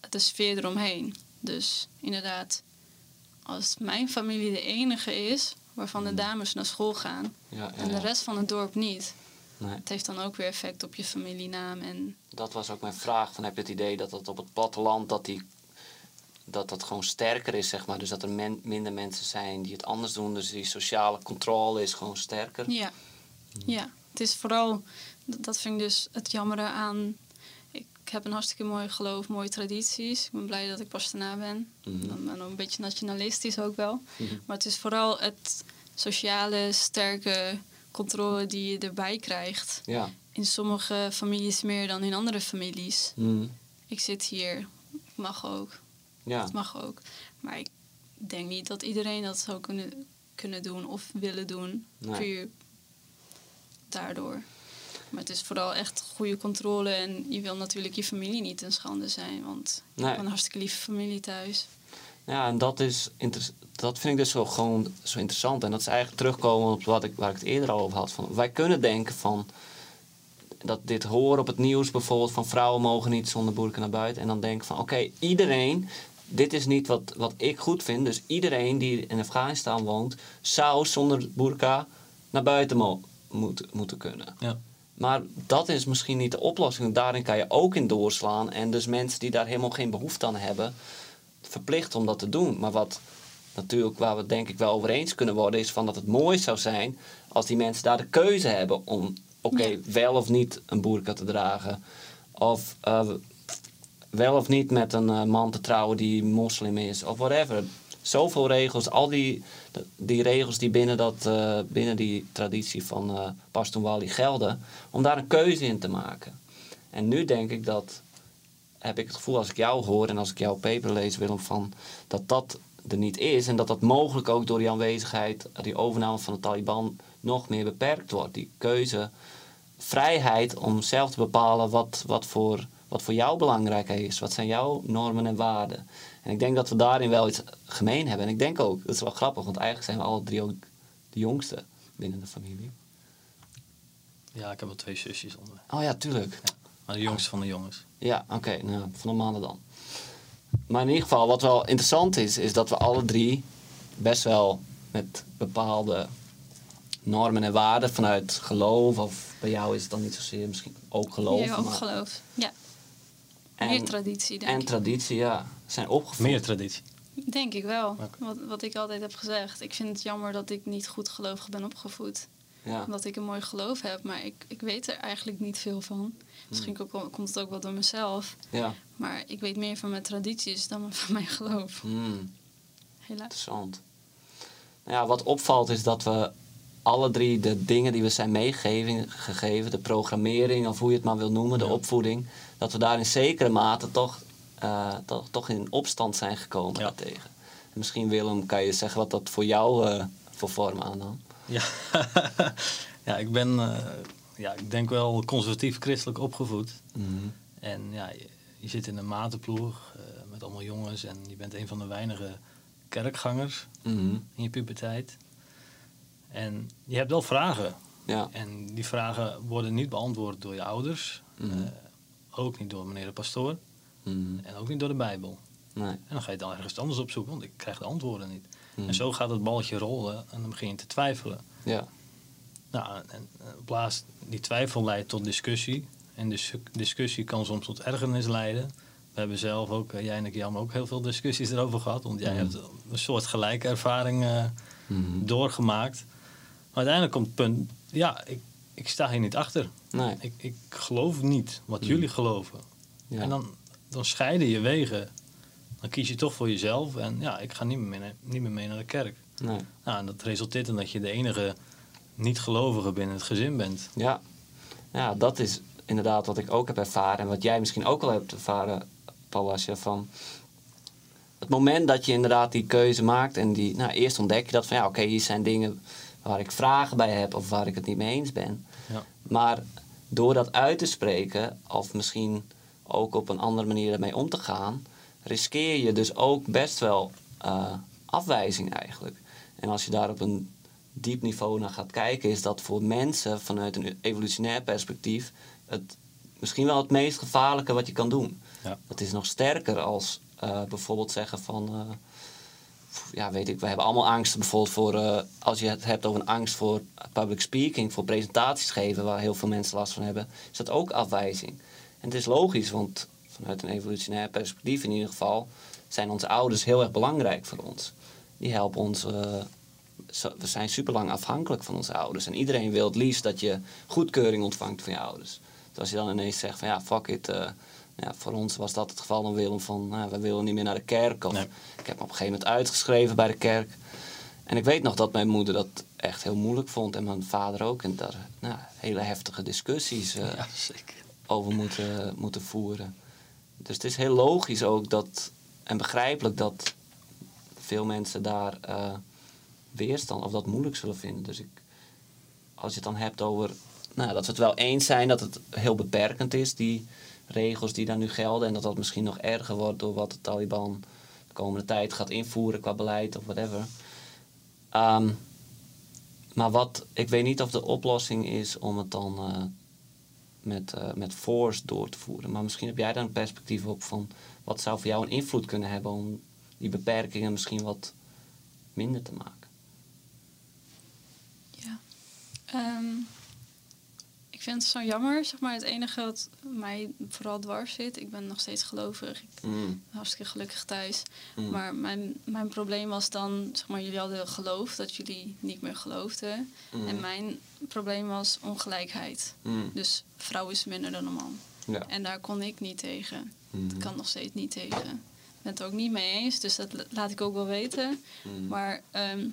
de sfeer eromheen. Dus inderdaad, als mijn familie de enige is waarvan de Hmm. dames naar school gaan Ja, en de rest van het dorp niet, Nee. het heeft dan ook weer effect op je familienaam en Dat was ook mijn vraag. Van, heb je het idee dat het op het platteland dat die, dat dat gewoon sterker is, zeg maar. Dus dat er men- minder mensen zijn die het anders doen. Dus die sociale controle is gewoon sterker. Ja, ja. Het is vooral, dat dat vind ik dus het jammere aan. Ik heb een hartstikke mooi geloof, mooie tradities. Ik ben blij dat ik Pastana ben. Dan ben ik een beetje nationalistisch ook wel. Mhm. Maar het is vooral het sociale, sterke controle die je erbij krijgt. Ja. In sommige families meer dan in andere families. Mhm. Ik zit hier, mag ook, Ja. het mag ook. Maar ik denk niet dat iedereen dat zou kunnen, kunnen doen of willen doen. Nee. Puur daardoor. Maar het is vooral echt goede controle. En je wil natuurlijk je familie niet ten schande zijn. Want ik Nee. heb een hartstikke lieve familie thuis. Ja, en dat, is dat vind ik dus zo, gewoon zo interessant. En dat is eigenlijk terugkomen op wat ik, waar ik het eerder al over had. Van, wij kunnen denken van dat dit horen op het nieuws bijvoorbeeld van vrouwen mogen niet zonder boerka naar buiten. En dan denken van oké, iedereen, dit is niet wat, wat ik goed vind. Dus iedereen die in Afghanistan woont, zou zonder boerka naar buiten mo- moet, moeten kunnen. Ja. Maar dat is misschien niet de oplossing. Daarin kan je ook in doorslaan. En dus mensen die daar helemaal geen behoefte aan hebben, verplicht om dat te doen. Maar wat natuurlijk waar we het denk ik wel over eens kunnen worden, is van dat het mooi zou zijn als die mensen daar de keuze hebben om oké, Ja. wel of niet een boerka te dragen. Of eh, wel of niet met een eh, man te trouwen die moslim is. Of whatever. Zoveel regels, al die, die regels die binnen, dat, eh, binnen die traditie van Wali gelden, om daar een keuze in te maken. En nu denk ik dat, heb ik het gevoel als ik jou hoor en als ik jouw paper lees, Willem, van dat dat er niet is. En dat dat mogelijk ook door die aanwezigheid, die overname van de Taliban, nog meer beperkt wordt. Die keuze, vrijheid om zelf te bepalen wat, wat, voor, wat voor jou belangrijk is. Wat zijn jouw normen en waarden. En ik denk dat we daarin wel iets gemeen hebben. En ik denk ook, dat is wel grappig, want eigenlijk zijn we alle drie ook de jongste binnen de familie. Ja, ik heb wel twee zusjes onder. Oh ja, tuurlijk. Maar de jongste van de jongens. Ja, oké, nou, van de mannen dan. Maar in ieder geval, wat wel interessant is, is dat we alle drie best wel met bepaalde normen en waarden vanuit geloof, of bij jou is het dan niet zozeer misschien ook geloof, Ja, ook maar- geloof. Ja, en, meer traditie, denk en ik. traditie, ja, zijn opgevoed. Meer traditie. Denk ik wel. Wat, wat ik altijd heb gezegd. Ik vind het jammer dat ik niet goed gelovig ben opgevoed. Ja, Omdat ik een mooi geloof heb, maar ik, ik weet er eigenlijk niet veel van. Misschien Hmm. ook- komt het ook wel door mezelf. ja. Maar ik weet meer van mijn tradities dan van mijn geloof. Hmm. Helaas. Interessant. Nou ja, wat opvalt is dat we alle drie de dingen die we zijn meegegeven, gegeven, de programmering of hoe je het maar wil noemen, de Ja. opvoeding, dat we daar in zekere mate toch, eh, toch, toch in opstand zijn gekomen Ja. daartegen. En misschien Willem, kan je zeggen wat dat voor jou eh, voor vorm aannam? Ja, ja ik ben, eh, ja, ik denk wel conservatief christelijk opgevoed. En ja, je, je zit in een matenploeg eh, met allemaal jongens en je bent een van de weinige kerkgangers Mhm. in je puberteit. En je hebt wel vragen. Ja. En die vragen worden niet beantwoord door je ouders. Mhm. eh, ook niet door meneer de pastoor. Mhm. En ook niet door de Bijbel. Nee. En dan ga je dan ergens anders opzoeken, want ik krijg de antwoorden niet. En zo gaat het balletje rollen en dan begin je te twijfelen. Ja. Nou, en op laatst, die twijfel leidt tot discussie. En dis discussie kan soms tot ergernis leiden. We hebben zelf ook, eh, jij en ik, Jan, ook heel veel discussies erover gehad. Want jij Mhm. hebt een soort gelijke ervaring eh, Mhm. doorgemaakt. Maar uiteindelijk komt het punt, ja, ik, ik sta hier niet achter. Nee. Ik, ik geloof niet wat Mhm. jullie geloven. Ja. En dan, dan scheiden je wegen. Dan kies je toch voor jezelf. En ja, ik ga niet meer mee, niet meer mee naar de kerk. Nee. Nou, en dat resulteert in dat je de enige niet-gelovige binnen het gezin bent. Ja. ja, dat is inderdaad wat ik ook heb ervaren. En wat jij misschien ook al hebt ervaren, Palasje. Van het moment dat je inderdaad die keuze maakt. En die, nou, eerst ontdek je dat van ja, oké, hier zijn dingen waar ik vragen bij heb. Of waar ik het niet mee eens ben. Ja. Maar door dat uit te spreken, of misschien ook op een andere manier ermee om te gaan, riskeer je dus ook best wel eh, afwijzing eigenlijk. En als je daar op een diep niveau naar gaat kijken, is dat voor mensen vanuit een evolutionair perspectief het misschien wel het meest gevaarlijke wat je kan doen. Ja. Het is nog sterker als eh, bijvoorbeeld zeggen van, eh, ja weet ik, we hebben allemaal angst bijvoorbeeld voor, als je het hebt over een angst voor public speaking, voor presentaties geven, waar heel veel mensen last van hebben, is dat ook afwijzing. En het is logisch, want vanuit een evolutionair perspectief in ieder geval, zijn onze ouders heel erg belangrijk voor ons. Die helpen ons, eh, zo- we zijn super lang afhankelijk van onze ouders. En iedereen wil het liefst dat je goedkeuring ontvangt van je ouders. Dus als je dan ineens zegt van ja, fuck it, eh, ja, voor ons was dat het geval dan Willem van, nou, we willen niet meer naar de kerk. Of Nee. ik heb me op een gegeven moment uitgeschreven bij de kerk. En ik weet nog dat mijn moeder dat echt heel moeilijk vond en mijn vader ook. En daar nou, hele heftige discussies Ja, over moeten, moeten voeren. Dus het is heel logisch ook dat, en begrijpelijk dat veel mensen daar eh, weerstand of dat moeilijk zullen vinden. Dus ik, als je het dan hebt over nou, dat we het wel eens zijn dat het heel beperkend is, die regels die daar nu gelden, en dat dat misschien nog erger wordt door wat de Taliban komende tijd gaat invoeren qua beleid of whatever. Ehm, maar wat, ik weet niet of de oplossing is om het dan eh, met, eh, met force door te voeren. Maar misschien heb jij daar een perspectief op van wat zou voor jou een invloed kunnen hebben om die beperkingen misschien wat minder te maken. Ja. Ehm, vind het zo jammer, zeg maar. Het enige wat mij vooral dwars zit, ik ben nog steeds gelovig. Ik Mm, ben hartstikke gelukkig thuis. mm, Maar mijn, mijn probleem was dan, zeg maar, jullie hadden geloof dat jullie niet meer geloofden. mm, En mijn probleem was ongelijkheid. mm, Dus vrouw is minder dan een man. ja. En daar kon ik niet tegen. Ik kan nog steeds niet tegen. Ik ben het er ook niet mee eens, dus dat la- laat ik ook wel weten. mm. Maar ehm,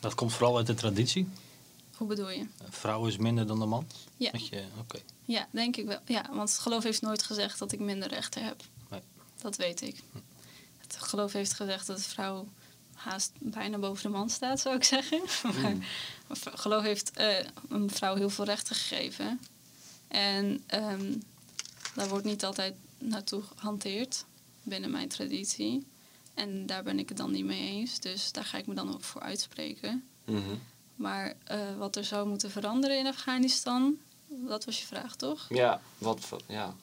Dat komt vooral uit de traditie. Hoe bedoel je? Een vrouw is minder dan de man. Ja. Oké. Ja, denk ik wel. Ja, want het geloof heeft nooit gezegd dat ik minder rechten heb. Nee. Dat weet ik. Het geloof heeft gezegd dat de vrouw haast bijna boven de man staat, zou ik zeggen. maar Mm. het geloof heeft eh, een vrouw heel veel rechten gegeven. En ehm, daar wordt niet altijd naartoe gehanteerd binnen mijn traditie. En daar ben ik het dan niet mee eens. Dus daar ga ik me dan ook voor uitspreken. Mhm. Maar eh, wat er zou moeten veranderen in Afghanistan, dat was je vraag toch? Ja, wat ja.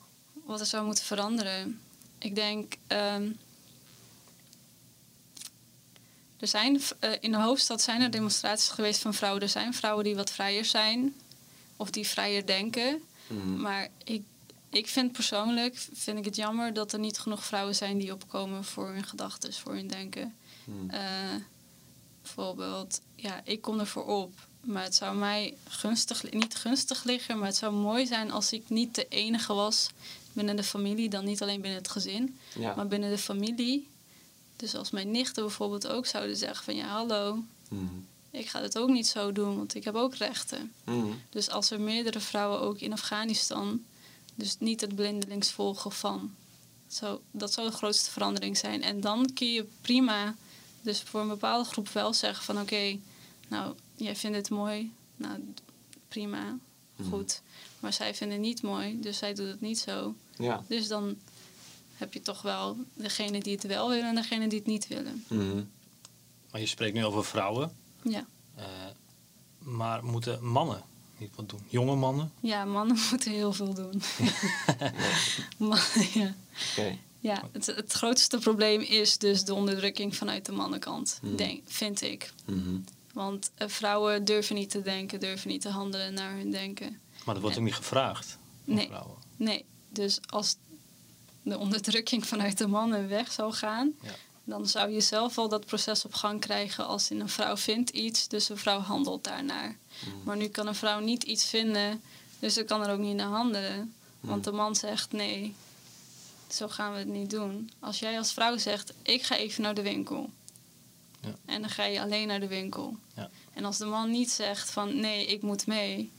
Wat er zou moeten veranderen. Ik denk. ehm, er zijn eh, in de hoofdstad zijn er demonstraties geweest van vrouwen. Er zijn vrouwen die wat vrijer zijn. Of die vrijer denken. Mhm. Maar ik, ik vind persoonlijk vind ik het jammer dat er niet genoeg vrouwen zijn die opkomen voor hun gedachten, voor hun denken. Eh, bijvoorbeeld, ja, ik kom ervoor op. Maar het zou mij gunstig, niet gunstig liggen, maar het zou mooi zijn als ik niet de enige was binnen de familie, dan niet alleen binnen het gezin, ja. maar binnen de familie. Dus als mijn nichten bijvoorbeeld ook zouden zeggen van ja, hallo, Mhm. ik ga het ook niet zo doen, want ik heb ook rechten. Mhm. Dus als er meerdere vrouwen ook in Afghanistan, dus niet het blindelings volgen van. Zo, dat zou de grootste verandering zijn. En dan kun je prima, dus voor een bepaalde groep wel zeggen van oké, nou, jij vindt het mooi, nou prima, Mhm. goed. Maar zij vinden het niet mooi, dus zij doet het niet zo. Ja. Dus dan heb je toch wel degene die het wel willen en degene die het niet willen. Mhm. Maar je spreekt nu over vrouwen. Ja, eh, maar moeten mannen niet wat doen? Jonge mannen? ja mannen moeten heel veel doen. Mannen, ja. Oké. Ja, het, het grootste probleem is dus de onderdrukking vanuit de mannenkant, Hmm. denk, vind ik. Mhm. Want eh, vrouwen durven niet te denken, durven niet te handelen naar hun denken. Maar dat wordt ook niet gevraagd. van Nee. Vrouwen. Nee, dus als de onderdrukking vanuit de mannen weg zou gaan, Ja. dan zou je zelf al dat proces op gang krijgen als in een vrouw vindt iets, dus een vrouw handelt daarnaar. Mhm. Maar nu kan een vrouw niet iets vinden, dus ze kan er ook niet naar handelen. Want de man zegt nee, zo gaan we het niet doen. Als jij als vrouw zegt, ik ga even naar de winkel. Ja. En dan ga je alleen naar de winkel. Ja. En als de man niet zegt van nee, ik moet mee,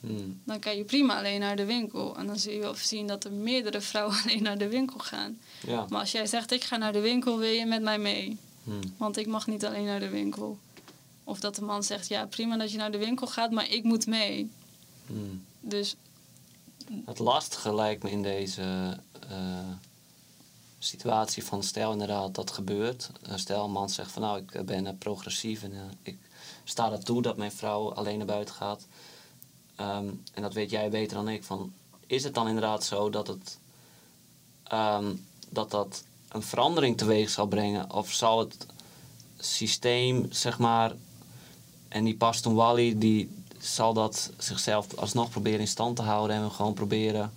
Mhm. dan kan je prima alleen naar de winkel. En dan zul je wel zien dat er meerdere vrouwen alleen naar de winkel gaan. Ja. Maar als jij zegt, ik ga naar de winkel, wil je met mij mee? Mhm. Want ik mag niet alleen naar de winkel. Of dat de man zegt, ja prima dat je naar de winkel gaat, maar ik moet mee. Mhm. Dus Het lastige lijkt me in deze eh, situatie van stel inderdaad dat gebeurt. Stel een man zegt van nou ik ben progressief en eh, ik sta er toe dat mijn vrouw alleen naar buiten gaat. Ehm, en dat weet jij beter dan ik. Van, is het dan inderdaad zo dat het ehm, dat dat een verandering teweeg zal brengen? Of zal het systeem, zeg maar, en die Pashtun Wali, die zal dat zichzelf alsnog proberen in stand te houden en gewoon proberen,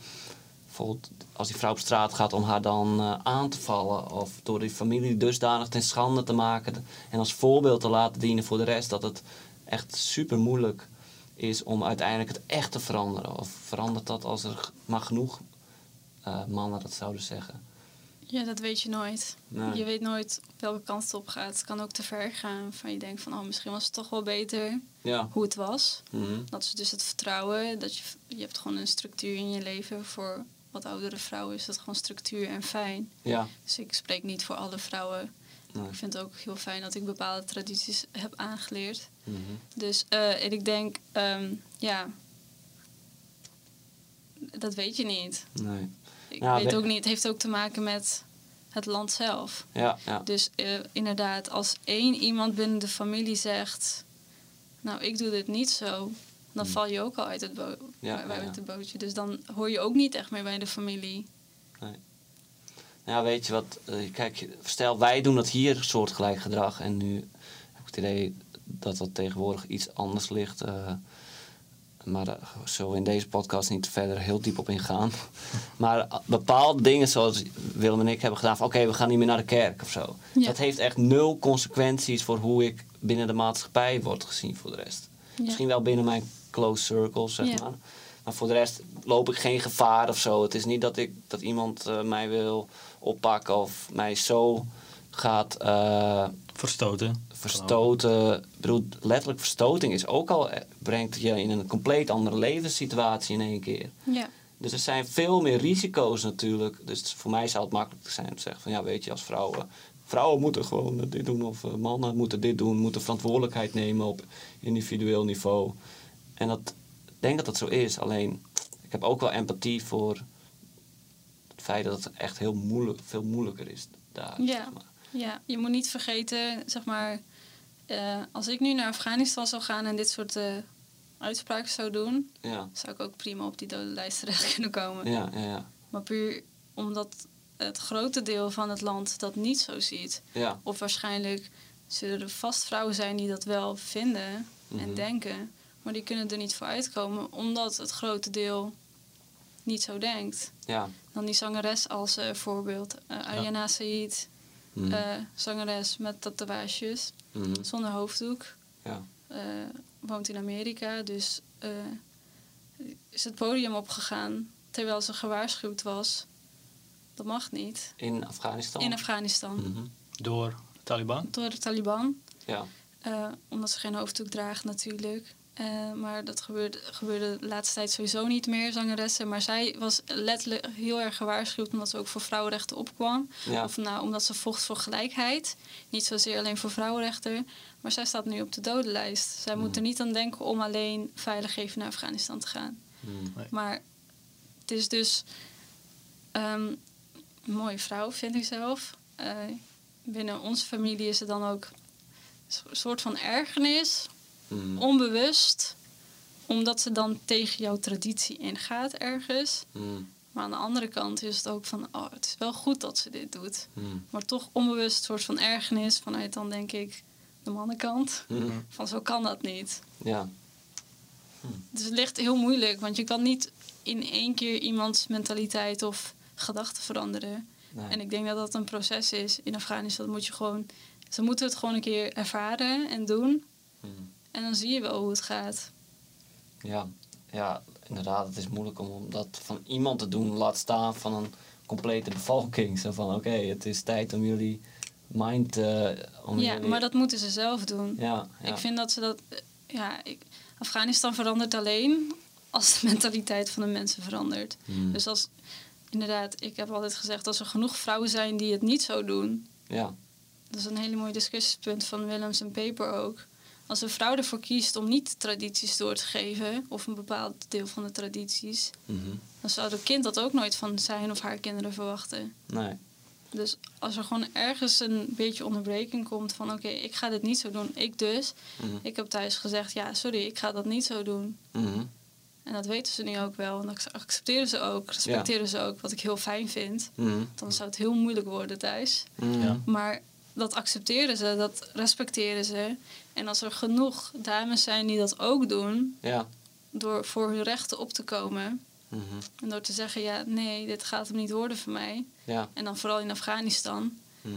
bijvoorbeeld als die vrouw op straat gaat, om haar dan eh, aan te vallen of door die familie dusdanig ten schande te maken en als voorbeeld te laten dienen voor de rest, dat het echt super moeilijk is om uiteindelijk het echt te veranderen. Of verandert dat als er maar genoeg eh, mannen dat zouden zeggen? Ja, dat weet je nooit. Nee. Je weet nooit op welke kant het op gaat. Het kan ook te ver gaan. Van je denkt van, oh, misschien was het toch wel beter Ja. hoe het was. Mhm. Dat is dus het vertrouwen. Dat je, je hebt gewoon een structuur in je leven. Voor wat oudere vrouwen is dat gewoon structuur en fijn. Ja. Dus ik spreek niet voor alle vrouwen. Nee. Ik vind het ook heel fijn dat ik bepaalde tradities heb aangeleerd. Mhm. Dus eh, en ik denk, ehm, ja, dat weet je niet. Nee. Ik Ja, weet we- ook niet. Het heeft ook te maken met het land zelf. Ja, ja. Dus eh, inderdaad, als één iemand binnen de familie zegt... nou, ik doe dit niet zo... dan val je ook al uit het, bo Ja, uit ja, ja. het bootje. Dus dan hoor je ook niet echt meer bij de familie. Ja, weet je wat? eh, Kijk, stel wij doen dat hier soortgelijk gedrag. En nu heb ik het idee dat dat tegenwoordig iets anders ligt. eh, maar daar zullen we in deze podcast niet verder heel diep op ingaan. maar eh, bepaalde dingen zoals Willem en ik hebben gedaan. van Oké, we gaan niet meer naar de kerk of zo. Ja. Dat heeft echt nul consequenties voor hoe ik binnen de maatschappij word gezien voor de rest. Ja. Misschien wel binnen mijn close circle, zeg Ja. maar. Maar voor de rest loop ik geen gevaar of zo. Het is niet dat, ik, dat iemand eh, mij wil oppakken of mij zo gaat eh, Verstoten. verstoten. Ik bedoel, letterlijk verstoting is ook al, eh, brengt je in een compleet andere levenssituatie in één keer. Ja, Dus er zijn veel meer risico's natuurlijk. Dus voor mij zou het makkelijk zijn om te zeggen van ja, weet je, als vrouwen. Vrouwen moeten gewoon dit doen of eh, mannen moeten dit doen, moeten verantwoordelijkheid nemen op individueel niveau. En dat, ik denk dat dat zo is. Alleen, ik heb ook wel empathie voor het feit dat het echt heel moeilijk, veel moeilijker is daar. Ja. zeg maar. Ja, je moet niet vergeten, zeg maar... eh, als ik nu naar Afghanistan zou gaan en dit soort eh, uitspraken zou doen... ja, zou ik ook prima op die dodenlijst terecht kunnen komen. ja, ja, ja, Maar puur omdat het grote deel van het land dat niet zo ziet. ja. Of waarschijnlijk zullen er vast vrouwen zijn die dat wel vinden Mhm. en denken. Maar die kunnen er niet voor uitkomen omdat het grote deel niet zo denkt. ja. Dan die zangeres als eh, voorbeeld. Ariana Said, Eh, zangeres met tatoeages, Mhm. zonder hoofddoek. ja. eh, woont in Amerika, dus eh, is het podium opgegaan terwijl ze gewaarschuwd was. Dat mag niet. In Afghanistan. In Afghanistan. Mhm. Door de Taliban. Door de Taliban. Ja, eh, omdat ze geen hoofddoek draagt natuurlijk. Eh, maar dat gebeurde, gebeurde de laatste tijd sowieso niet meer, zangeressen. Maar zij was letterlijk heel erg gewaarschuwd omdat ze ook voor vrouwenrechten opkwam. ja. Of nou, omdat ze vocht voor gelijkheid. Niet zozeer alleen voor vrouwenrechten. Maar zij staat nu op de dodenlijst. Zij moet er niet aan denken om alleen veilig even naar Afghanistan te gaan. Mhm. Maar het is dus ehm, een mooie vrouw, vind ik zelf. Eh, binnen onze familie is het dan ook een soort van ergernis, Mhm. onbewust, omdat ze dan tegen jouw traditie ingaat ergens. Mhm. Maar aan de andere kant is het ook van, oh, het is wel goed dat ze dit doet. Mhm. Maar toch onbewust een soort van ergernis vanuit dan denk ik de mannenkant. Van zo kan dat niet. Ja. Dus het ligt heel moeilijk, want je kan niet in één keer iemands mentaliteit of gedachten veranderen. Nee. En ik denk dat dat een proces is in Afghanistan. Dat moet je gewoon, ze moeten het gewoon een keer ervaren en doen. En dan zie je wel hoe het gaat. Ja, ja, inderdaad. Het is moeilijk om dat van iemand te doen, laat staan van een complete bevolking. Zo van, oké, het is tijd om jullie mind... eh om ja, jullie... maar dat moeten ze zelf doen. Ja, ja. Ik vind dat ze dat... Ja, ik, Afghanistan verandert alleen als de mentaliteit van de mensen verandert. Mhm. Dus als, inderdaad, ik heb altijd gezegd... als er genoeg vrouwen zijn die het niet zo doen... Ja, Dat is een hele mooi discussiepunt van Willems en Paper ook. Als een vrouw ervoor kiest om niet tradities door te geven, of een bepaald deel van de tradities, Mhm. dan zou het kind dat ook nooit van zijn of haar kinderen verwachten. nee. Dus als er gewoon ergens een beetje onderbreking komt van oké, ik ga dit niet zo doen, ik dus. Mhm. Ik heb thuis gezegd, ja, sorry, ik ga dat niet zo doen. Mhm. En dat weten ze nu ook wel. En dat accepteren ze ook, respecteren ze ook, wat ik heel fijn vind. Dan zou het heel moeilijk worden thuis. Ja. Maar dat accepteren ze, dat respecteren ze. En als er genoeg dames zijn die dat ook doen, Ja. door voor hun rechten op te komen. Mhm. En door te zeggen, ja, nee, dit gaat hem niet worden voor mij. Ja. En dan vooral in Afghanistan. Mhm.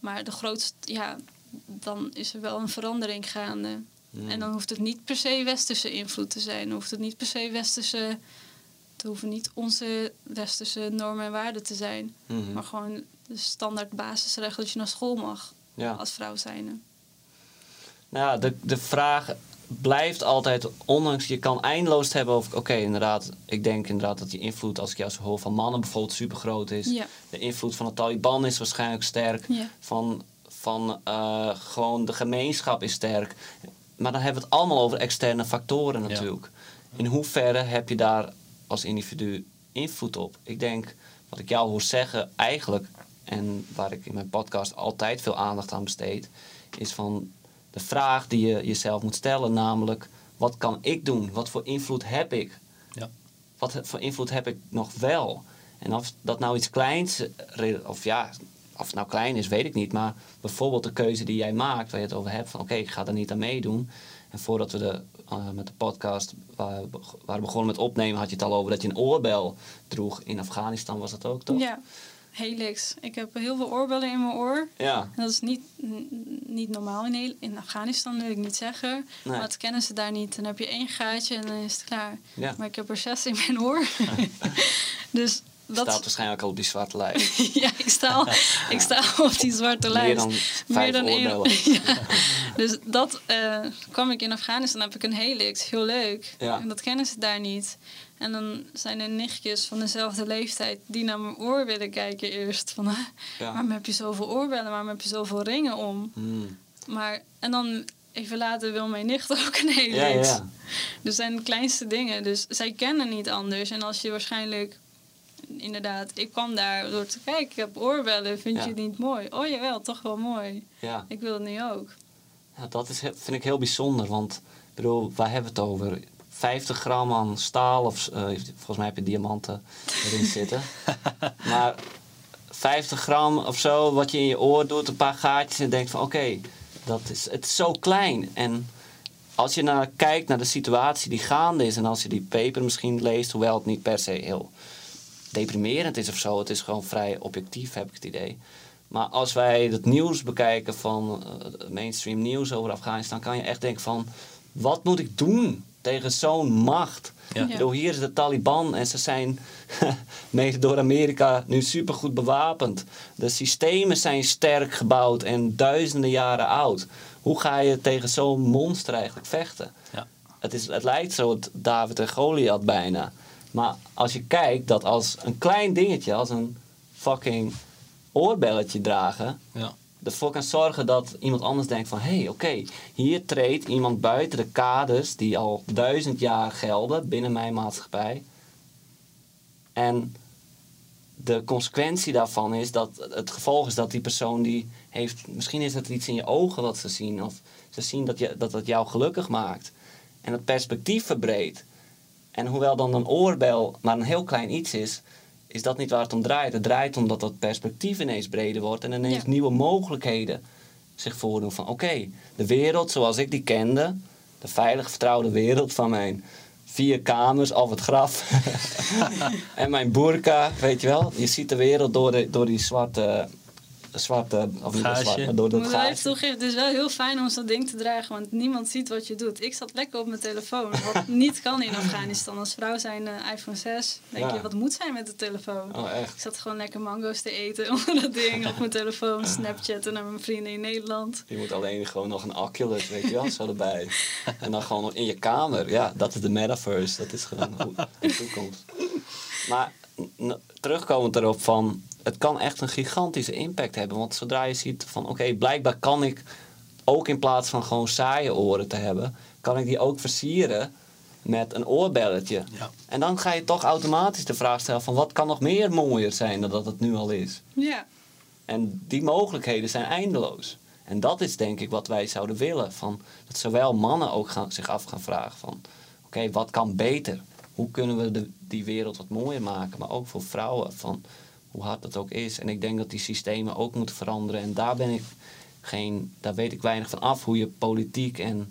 Maar de grootste, ja, dan is er wel een verandering gaande. Mhm. En dan hoeft het niet per se westerse invloed te zijn. Dan hoeft het niet per se westerse... Het hoeven niet onze westerse normen en waarden te zijn. Maar gewoon de standaard basisrecht dat je naar school mag Ja. als vrouw zijnde. Nou, ja, de, de vraag blijft altijd, ondanks je kan eindeloos het hebben over, oké, inderdaad, ik denk inderdaad dat die invloed, als ik jou zo hoor, van mannen bijvoorbeeld super groot is. Ja, De invloed van de Taliban is waarschijnlijk sterk. ja. Van, van eh, gewoon de gemeenschap is sterk. Maar dan hebben we het allemaal over externe factoren Ja. natuurlijk. In hoeverre heb je daar als individu invloed op? Ik denk, wat ik jou hoor zeggen, eigenlijk en waar ik in mijn podcast altijd veel aandacht aan besteed, is van de vraag die je jezelf moet stellen, namelijk wat kan ik doen? Wat voor invloed heb ik? Ja. Wat voor invloed heb ik nog wel? En of dat nou iets kleins, eh, of ja, of het nou klein is, weet ik niet. Maar bijvoorbeeld de keuze die jij maakt, waar je het over hebt, van oké, ik ga er niet aan meedoen. En voordat we de, uh, met de podcast waar, waren begonnen met opnemen, had je het al over dat je een oorbel droeg. In Afghanistan was dat ook, toch? Ja, helix. Ik heb heel veel oorbellen in mijn oor. Ja. En dat is niet, niet normaal in, heel, in Afghanistan, wil ik niet zeggen. Nee. Maar dat kennen ze daar niet. Dan heb je één gaatje en dan is het klaar. Ja. Maar ik heb er zes in mijn oor. dus dat Staat waarschijnlijk al op die zwarte lijst. ja, ik sta, al, ik sta al op die zwarte Meer lijst. dan vijf één- ja. Dus dat eh, kwam ik in Afghanistan, heb ik een helix, heel leuk. Ja. En dat kennen ze daar niet. En dan zijn er nichtjes van dezelfde leeftijd die naar mijn oor willen kijken eerst. Van, "Huh, Ja. waarom heb je zoveel oorbellen, waarom heb je zoveel ringen om? Hmm. Maar, en dan even later wil mijn nicht ook een helix. Ja, ja, ja. Dus zijn de kleinste dingen. Dus zij kennen niet anders. En als je waarschijnlijk, inderdaad, ik kwam daar door te kijken, ik heb oorbellen, vind je het niet mooi? Oh jawel, toch wel mooi. ja. Ik wil het nu ook. Ja, dat is, vind ik heel bijzonder, want bedoel, waar hebben we het over? 50 gram aan staal, of eh, volgens mij heb je diamanten erin zitten. maar 50 gram of zo, wat je in je oor doet, een paar gaatjes en denkt van oké, dat is, het is zo klein. En als je naar, kijkt naar de situatie die gaande is en als je die paper misschien leest, hoewel het niet per se heel deprimerend is of zo, het is gewoon vrij objectief, heb ik het idee. Maar als wij het nieuws bekijken van eh, mainstream nieuws over Afghanistan, kan je echt denken van, wat moet ik doen tegen zo'n macht? Ja. Bedoel, hier is de Taliban en ze zijn mede door Amerika nu supergoed bewapend. De systemen zijn sterk gebouwd en duizenden jaren oud. Hoe ga je tegen zo'n monster eigenlijk vechten? Ja. Het, is, het lijkt zo het David en Goliath bijna. Maar als je kijkt dat als een klein dingetje, als een fucking oorbelletje dragen, Ja. Ervoor kan zorgen dat iemand anders denkt van... hé, hey, oké, hier treedt iemand buiten de kaders die al duizend jaar gelden binnen mijn maatschappij. En de consequentie daarvan is dat het gevolg is dat die persoon die heeft... Misschien is het iets in je ogen wat ze zien. Of ze zien dat je, dat het jou gelukkig maakt. En het perspectief verbreedt. En hoewel dan een oorbel maar een heel klein iets is... is dat niet waar het om draait. Het draait om dat perspectief ineens breder wordt... en ineens Ja. nieuwe mogelijkheden zich voordoen. Van oké, de wereld zoals ik die kende... de veilig vertrouwde wereld van mijn vier kamers, of het graf... en mijn burka, weet je wel. Je ziet de wereld door, de, door die zwarte... zwarte of niet Gaasje. zwart, maar door dat gaasje. toegeven, het is wel heel fijn om zo'n ding te dragen, want niemand ziet wat je doet. Ik zat lekker op mijn telefoon, wat niet kan in Afghanistan. Als vrouw zijn eh, iPhone 6, denk Ja. je, wat moet zijn met de telefoon? Oh, echt? Ik zat gewoon lekker mango's te eten onder dat ding op mijn telefoon, Snapchatten naar mijn vrienden in Nederland. Je moet alleen gewoon nog een Oculus, weet je wel, zo erbij. En dan gewoon in je kamer. Ja, dat is de metaverse. Dat is gewoon de toekomst. Maar terugkomend erop van... Het kan echt een gigantische impact hebben. Want zodra je ziet van... Oké, blijkbaar kan ik ook in plaats van gewoon saaie oren te hebben... Kan ik die ook versieren met een oorbelletje. Ja. En dan ga je toch automatisch de vraag stellen van... Wat kan nog meer mooier zijn dan dat het nu al is? Ja, En die mogelijkheden zijn eindeloos. En dat is denk ik wat wij zouden willen. Van, dat zowel mannen ook gaan, zich af gaan vragen van... Oké, wat kan beter? Hoe kunnen we de, die wereld wat mooier maken? Maar ook voor vrouwen, van hoe hard dat ook is. En ik denk dat die systemen ook moeten veranderen. En daar ben ik geen... Daar weet ik weinig van af. Hoe je politiek en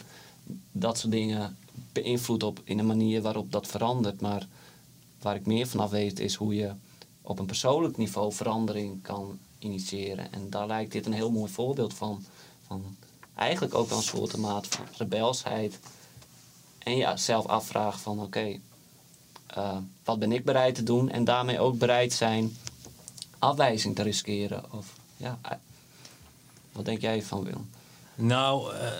dat soort dingen beïnvloedt op in een manier waarop dat verandert. Maar waar ik meer van af weet is hoe je op een persoonlijk niveau verandering kan initiëren. En daar lijkt dit een heel mooi voorbeeld van. van eigenlijk ook wel een soort maat van rebelsheid. En ja, zelf afvragen van oké, eh, wat ben ik bereid te doen? En daarmee ook bereid zijn afwijzing te riskeren. Of, ja, eh, wat denk jij van Willem? Nou, eh,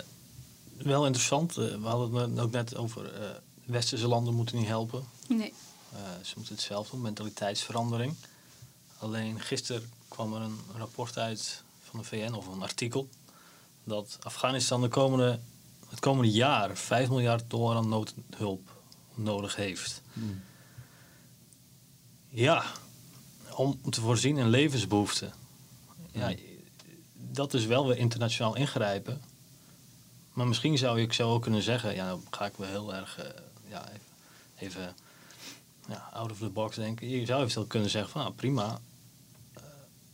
wel interessant. Eh, we hadden het ook net over eh, westerse landen moeten niet helpen. nee. Eh, ze moeten het zelf doen, mentaliteitsverandering. Alleen gisteren kwam er een rapport uit van de VN of een artikel dat Afghanistan de komende, het komende jaar 5 miljard dollar aan noodhulp nodig heeft. Ja, om te voorzien in levensbehoeften. Ja, dat is wel weer internationaal ingrijpen. Maar misschien zou ik zo ook kunnen zeggen, ja, dan ga ik wel heel erg, eh, ja, even, even ja, out of the box denken. Je zou eventueel kunnen zeggen van, nou, prima, eh,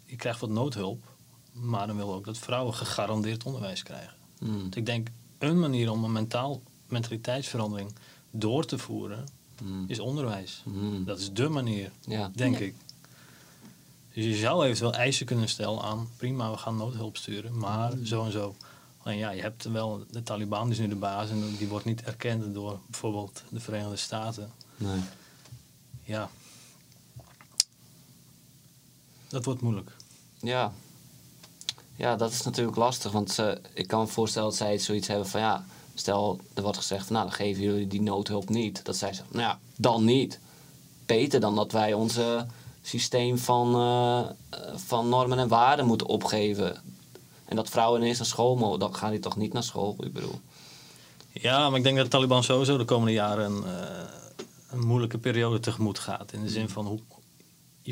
je krijgt wat noodhulp, maar dan willen we ook dat vrouwen gegarandeerd onderwijs krijgen. Mm. Dus ik denk, een manier om een mentaal mentaliteitsverandering door te voeren, Mm. is onderwijs. Mm. Dat is dé manier, Ja. denk Ja. ik. Dus je zou eventueel eisen kunnen stellen aan, prima, we gaan noodhulp sturen, maar Mm. zo en zo. Alleen ja, je hebt wel, de Taliban is nu de baas en die wordt niet erkend door bijvoorbeeld de Verenigde Staten. Nee. Ja, dat wordt moeilijk. Ja. Ja, dat is natuurlijk lastig. Want ze, ik kan me voorstellen dat zij zoiets hebben van ja, stel er wordt gezegd nou, dan geven jullie die noodhulp niet. Dat zij zeggen, nou ja, dan niet. Beter dan dat wij onze systeem van, eh, van normen en waarden moeten opgeven. En dat vrouwen ineens naar school mogen, dan gaan die toch niet naar school, ik bedoel. Ja, maar ik denk dat de Taliban sowieso de komende jaren een, eh, een moeilijke periode tegemoet gaat. In de zin van, hoe,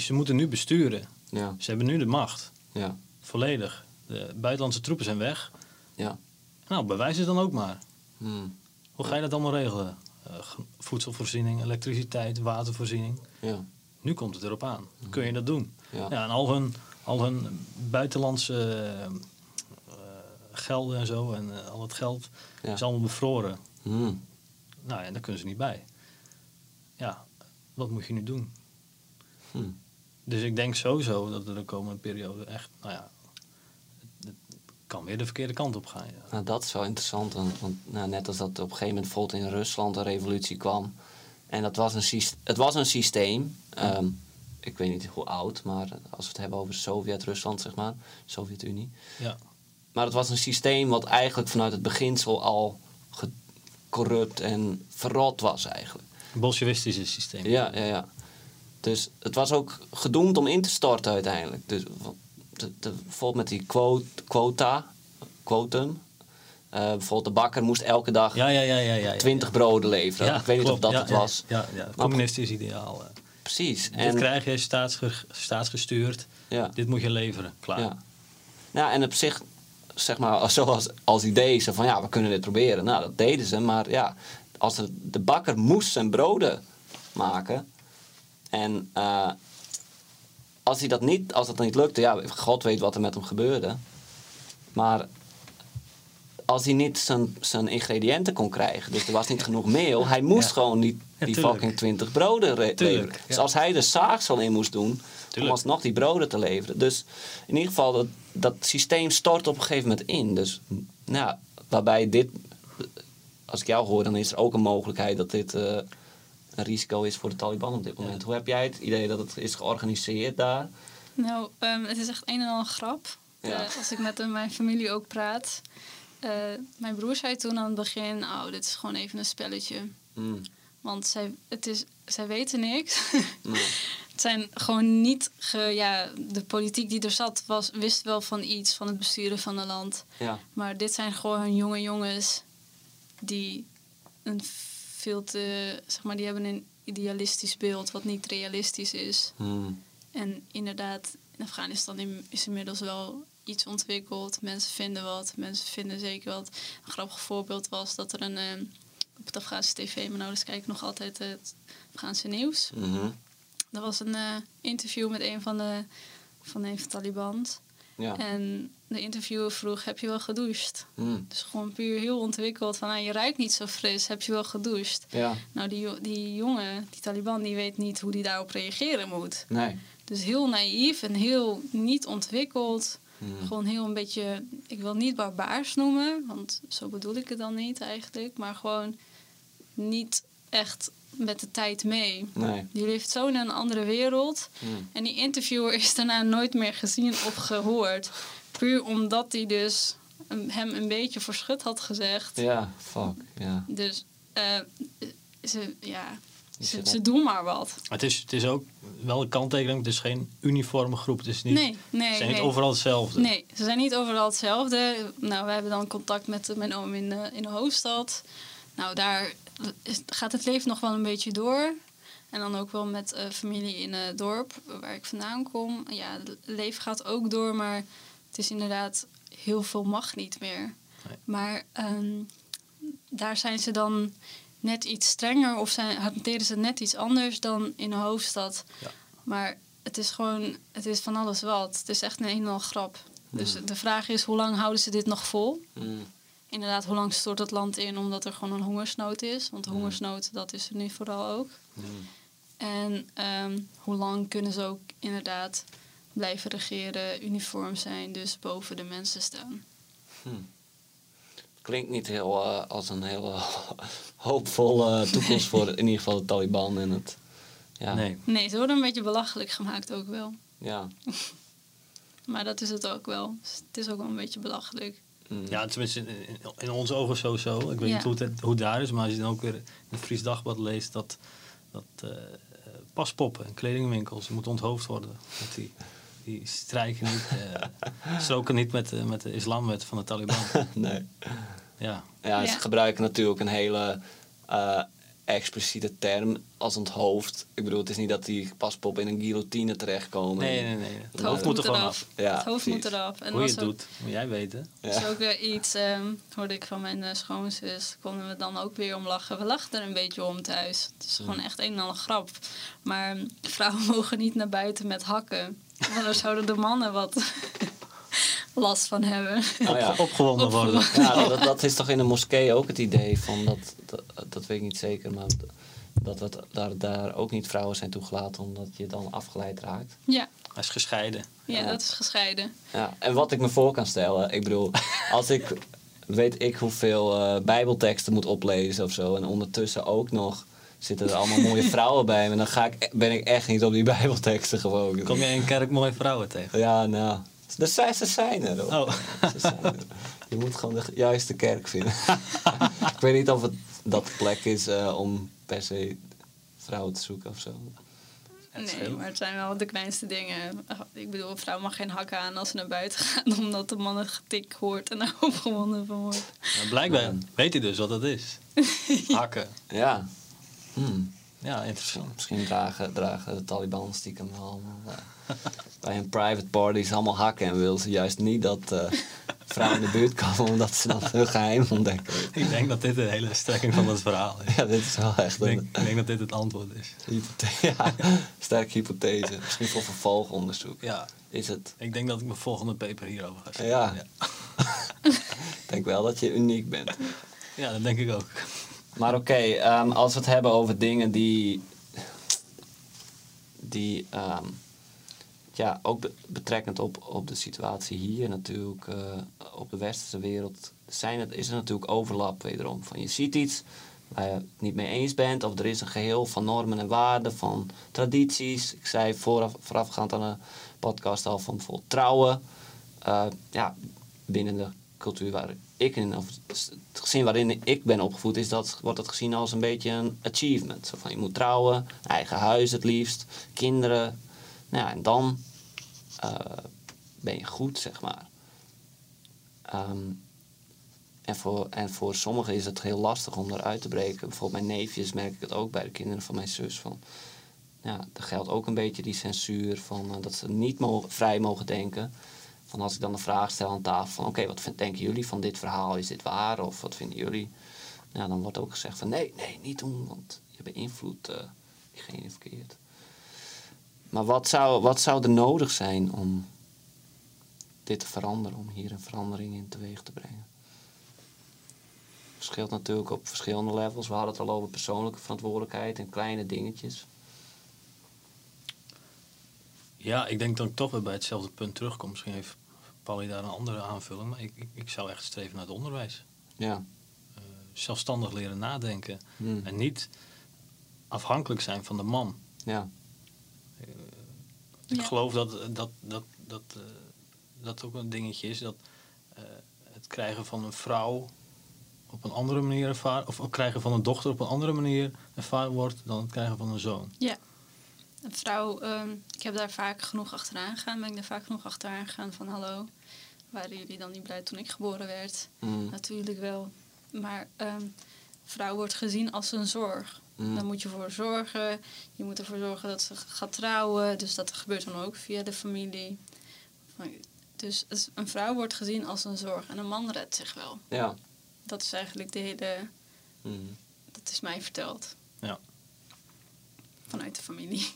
ze moeten nu besturen. Ja, Ze hebben nu de macht, ja, volledig. De buitenlandse troepen zijn weg. ja. Nou, bewijs het dan ook maar. Hmm. Hoe ga je dat allemaal regelen? Eh, voedselvoorziening, elektriciteit, watervoorziening. Ja, Nu komt het erop aan. Kun je dat doen? ja. Ja, en al hun, al hun buitenlandse eh, gelden en zo en eh, al het geld Ja. is allemaal bevroren. Hmm. Nou ja, daar kunnen ze niet bij. Ja, wat moet je nu doen? Hmm. Dus ik denk sowieso dat er de komende periode echt, nou ja, het, het kan weer de verkeerde kant op gaan. Ja. Nou, dat is wel interessant. Want, want, nou, net als dat op een gegeven moment bijvoorbeeld in Rusland een revolutie kwam. En dat was een, het was een systeem. Ehm, ik weet niet hoe oud, maar als we het hebben over Sovjet-Rusland, zeg maar. Sovjet-Unie. Ja. Maar het was een systeem wat eigenlijk vanuit het beginsel al corrupt en verrot was eigenlijk. Bolsjewistische systeem. Ja, ja, ja. Dus het was ook gedoemd om in te storten uiteindelijk. Dus de, de, bijvoorbeeld met die quote, quota, quotum. Eh, bijvoorbeeld de bakker moest elke dag Ja, ja, ja, ja. ja, ja. 20 broden leveren. Ik weet niet of dat het was. Ja, ja, het communistisch ideaal. Precies. Dit En, krijg je staatsge staatsgestuurd. ja, Dit moet je leveren. Klaar. ja. Nou, en op zich, zeg maar, zoals als idee, van ja, we kunnen dit proberen. Nou, dat deden ze. Maar ja, als de bakker moest zijn broden maken. En eh, als hij dat niet, als dat niet lukte, ja, God weet wat er met hem gebeurde. Maar als hij niet zijn, zijn ingrediënten kon krijgen, dus er was niet genoeg meel, hij moest Ja. gewoon die, Ja, die fucking 20 broden re- Tuurlijk, leveren. ja. Dus als hij de zaagsel in moest doen, om Tuurlijk. alsnog die broden te leveren. Dus in ieder geval, dat, dat systeem stort op een gegeven moment in. Dus nou, waarbij dit, als ik jou hoor, dan is er ook een mogelijkheid dat dit eh, een risico is voor de Taliban op dit moment. Hoe heb jij het idee dat het is georganiseerd daar? Nou, ehm, het is echt een en al een grap. Ja. Eh, als ik met mijn familie ook praat. Eh, mijn broer zei toen aan het begin, oh, dit is gewoon even een spelletje. Hmm, Want zij, het is, zij weten niks. nee. het zijn gewoon niet... Ge, ja, de politiek die er zat was, wist wel van iets, van het besturen van het land. Ja, Maar dit zijn gewoon jonge jongens die een veel te... Zeg maar, die hebben een idealistisch beeld wat niet realistisch is. hmm, En inderdaad, in Afghanistan is inmiddels wel iets ontwikkeld. Mensen vinden wat, mensen vinden zeker wat. Een grappig voorbeeld was dat er een... eh, op het Afghaanse tv, mijn ouders kijken nog altijd het Afghaanse nieuws. mhm, Er was een eh, interview met een van de, van een van Talibans. ja, En de interviewer vroeg, heb je wel gedoucht? hmm, Dus gewoon puur heel ontwikkeld. Van, nou, je ruikt niet zo fris, heb je wel gedoucht? ja, Nou, die, die jongen, die Taliban, die weet niet hoe die daarop reageren moet. nee. Dus heel naïef en heel niet ontwikkeld. Hmm, Gewoon heel een beetje, ik wil niet barbaars noemen, want zo bedoel ik het dan niet eigenlijk. Maar gewoon niet echt met de tijd mee. nee. Die leeft zo in een andere wereld. Hmm, En die interviewer is daarna nooit meer gezien of gehoord. Puur omdat hij dus hem een beetje voor schut had gezegd. ja, fuck, ja. Dus eh, ze, ja, ze, ze doen maar wat. Het, is, het is ook wel een kanttekening. Het is geen uniforme groep. Het is niet, Nee, nee, ze zijn nee. niet overal hetzelfde. Nee, ze zijn niet overal hetzelfde. Nou, we hebben dan contact met mijn oom in de, in de hoofdstad. Nou, daar is, gaat het leven nog wel een beetje door. En dan ook wel met eh, familie in het dorp waar ik vandaan kom. Ja, het leven gaat ook door, maar het is inderdaad heel veel mag niet meer. Nee. Maar ehm, daar zijn ze dan net iets strenger of zijn, hanteren ze het net iets anders dan in de hoofdstad. Ja. Maar het is gewoon, het is van alles wat. Het is echt een en al grap. Dus de vraag is, hoe lang houden ze dit nog vol? Mm. Inderdaad, hoe lang stort het land in omdat er gewoon een hongersnood is? Want Mm. hongersnood, dat is er nu vooral ook. Mm. En ehm, hoe lang kunnen ze ook inderdaad blijven regeren, uniform zijn, dus boven de mensen staan? Klinkt niet heel eh, als een hele hoopvolle toekomst voor in ieder geval de Taliban en het. Ja, Nee. Nee, ze worden een beetje belachelijk gemaakt ook wel. ja. Maar dat is het ook wel. Dus het is ook wel een beetje belachelijk. Mm. Ja, tenminste in, in, in onze ogen sowieso. Ik weet Ja. niet hoe het, hoe het daar is, maar als je dan ook weer in het Fries Dagblad leest dat, dat eh, eh, paspoppen en kledingwinkels moeten onthoofd worden. Dat die, die strijken niet, eh stroken niet met, de- met de islamwet van de Taliban. nee. Ja, Ja, ze Ja. gebruiken natuurlijk een hele eh, expliciete term als onthoofd. Ik bedoel, het is niet dat die paspop in een guillotine terechtkomen. nee, nee, nee. Het hoofd moet er gewoon af. Ja, het hoofd precies. moet eraf. En Hoe je het ook- doet, moet jij weten. Dat is ook weer iets, ehm, hoorde ik van mijn eh, schoonzus, konden we dan ook weer om lachen. We lachten er een beetje om thuis. Het is gewoon echt een en al een grap. Maar mm, vrouwen mogen niet naar buiten met hakken. Daar zouden de mannen wat last van hebben. Oh, ja. Opgewonden worden. Ja, dat, dat is toch in de moskee ook het idee van dat, dat, dat weet ik niet zeker, maar dat het, daar, daar ook niet vrouwen zijn toegelaten omdat je dan afgeleid raakt. Ja, Hij is gescheiden. ja, Ja. dat is gescheiden. Ja, en wat ik me voor kan stellen, ik bedoel, als ik weet ik hoeveel eh, bijbelteksten moet oplezen of zo en ondertussen ook nog zitten er allemaal mooie vrouwen bij me, dan ga ik, ben ik echt niet op die bijbelteksten gewoon. Kom je in een kerk mooie vrouwen tegen? Ja, nou, er zijn, ze zijn er. hoor. Oh. Zijn er. Je moet gewoon de juiste kerk vinden. ik weet niet of het dat de plek is eh, om per se vrouwen te zoeken of zo. Nee, maar het zijn wel de kleinste dingen. Ik bedoel, een vrouw mag geen hakken aan als ze naar buiten gaan, omdat de man een getik hoort en daar opgewonden van wordt. Maar blijkbaar weet hij dus wat dat is. Hakken. Ja. Hmm. Ja, interessant. Misschien dragen, dragen de Taliban stiekem wel allemaal eh, bij hun private parties allemaal hakken en wil ze juist niet dat eh, vrouwen in de buurt komen omdat ze dan hun geheim ontdekken. Ik denk dat dit de hele strekking van het verhaal is. Ja, dit is wel echt Ik denk, een ik denk dat dit het antwoord is. hypothese. Ja, sterke hypothese. Misschien voor vervolgonderzoek. Ja, Is het? ik denk dat ik mijn volgende paper hierover ga schrijven. Ja. ja. Ik denk wel dat je uniek bent. Ja, dat denk ik ook. Maar oké, ehm, als we het hebben over dingen die. die. ehm, ja, ook be- betrekkend op, op de situatie hier natuurlijk, eh, op de westerse wereld, zijn het, is er natuurlijk overlap wederom. Van je ziet iets waar je het niet mee eens bent, of er is een geheel van normen en waarden, van tradities. Ik zei vooraf, voorafgaand aan de podcast al van bijvoorbeeld trouwen. Eh, ja, binnen de cultuur waar ik in, het gezin waarin ik ben opgevoed, is dat, wordt dat gezien als een beetje een achievement. Zo van je moet trouwen, eigen huis het liefst, kinderen. Nou ja, en dan eh, ben je goed, zeg maar. Ehm, en, voor, en voor sommigen is het heel lastig om eruit te breken. Bijvoorbeeld mijn neefjes merk ik het ook bij de kinderen van mijn zus. Van, ja, er geldt ook een beetje die censuur van eh, dat ze niet mogen, vrij mogen denken. Van als ik dan een vraag stel aan tafel van oké, wat vind- denken jullie van dit verhaal? Is dit waar? Of wat vinden jullie? Nou, dan wordt ook gezegd van nee, nee, niet doen, want je beïnvloedt eh, diegene verkeerd. Maar wat zou, wat zou er nodig zijn om dit te veranderen, om hier een verandering in teweeg te brengen? Verschilt natuurlijk op verschillende levels. We hadden het al over persoonlijke verantwoordelijkheid en kleine dingetjes. Ja, ik denk dat ik toch weer bij hetzelfde punt terugkom. Misschien heeft Paulie daar een andere aanvulling. Maar ik, ik, ik zou echt streven naar het onderwijs. Ja. Eh, zelfstandig leren nadenken. Hmm. En niet afhankelijk zijn van de man. Ja. Ik Ja. geloof dat dat, dat, dat, eh, dat ook een dingetje is. Dat eh, het krijgen van een vrouw op een andere manier ervaren... of het krijgen van een dochter op een andere manier ervaren wordt... dan het krijgen van een zoon. Ja. Een vrouw, ehm, ik heb daar vaak genoeg achteraan gegaan. Ben ik daar vaak genoeg achteraan gegaan van hallo. Waren jullie dan niet blij toen ik geboren werd? Hmm. Natuurlijk wel. Maar ehm, vrouw wordt gezien als een zorg. Mm. Dan moet je voor zorgen. Je moet ervoor zorgen dat ze gaat trouwen. Dus dat gebeurt dan ook via de familie. Dus een vrouw wordt gezien als een zorg. En een man redt zich wel. Ja. Dat is eigenlijk de hele... Mm. Dat is mij verteld. Ja. Vanuit de familie.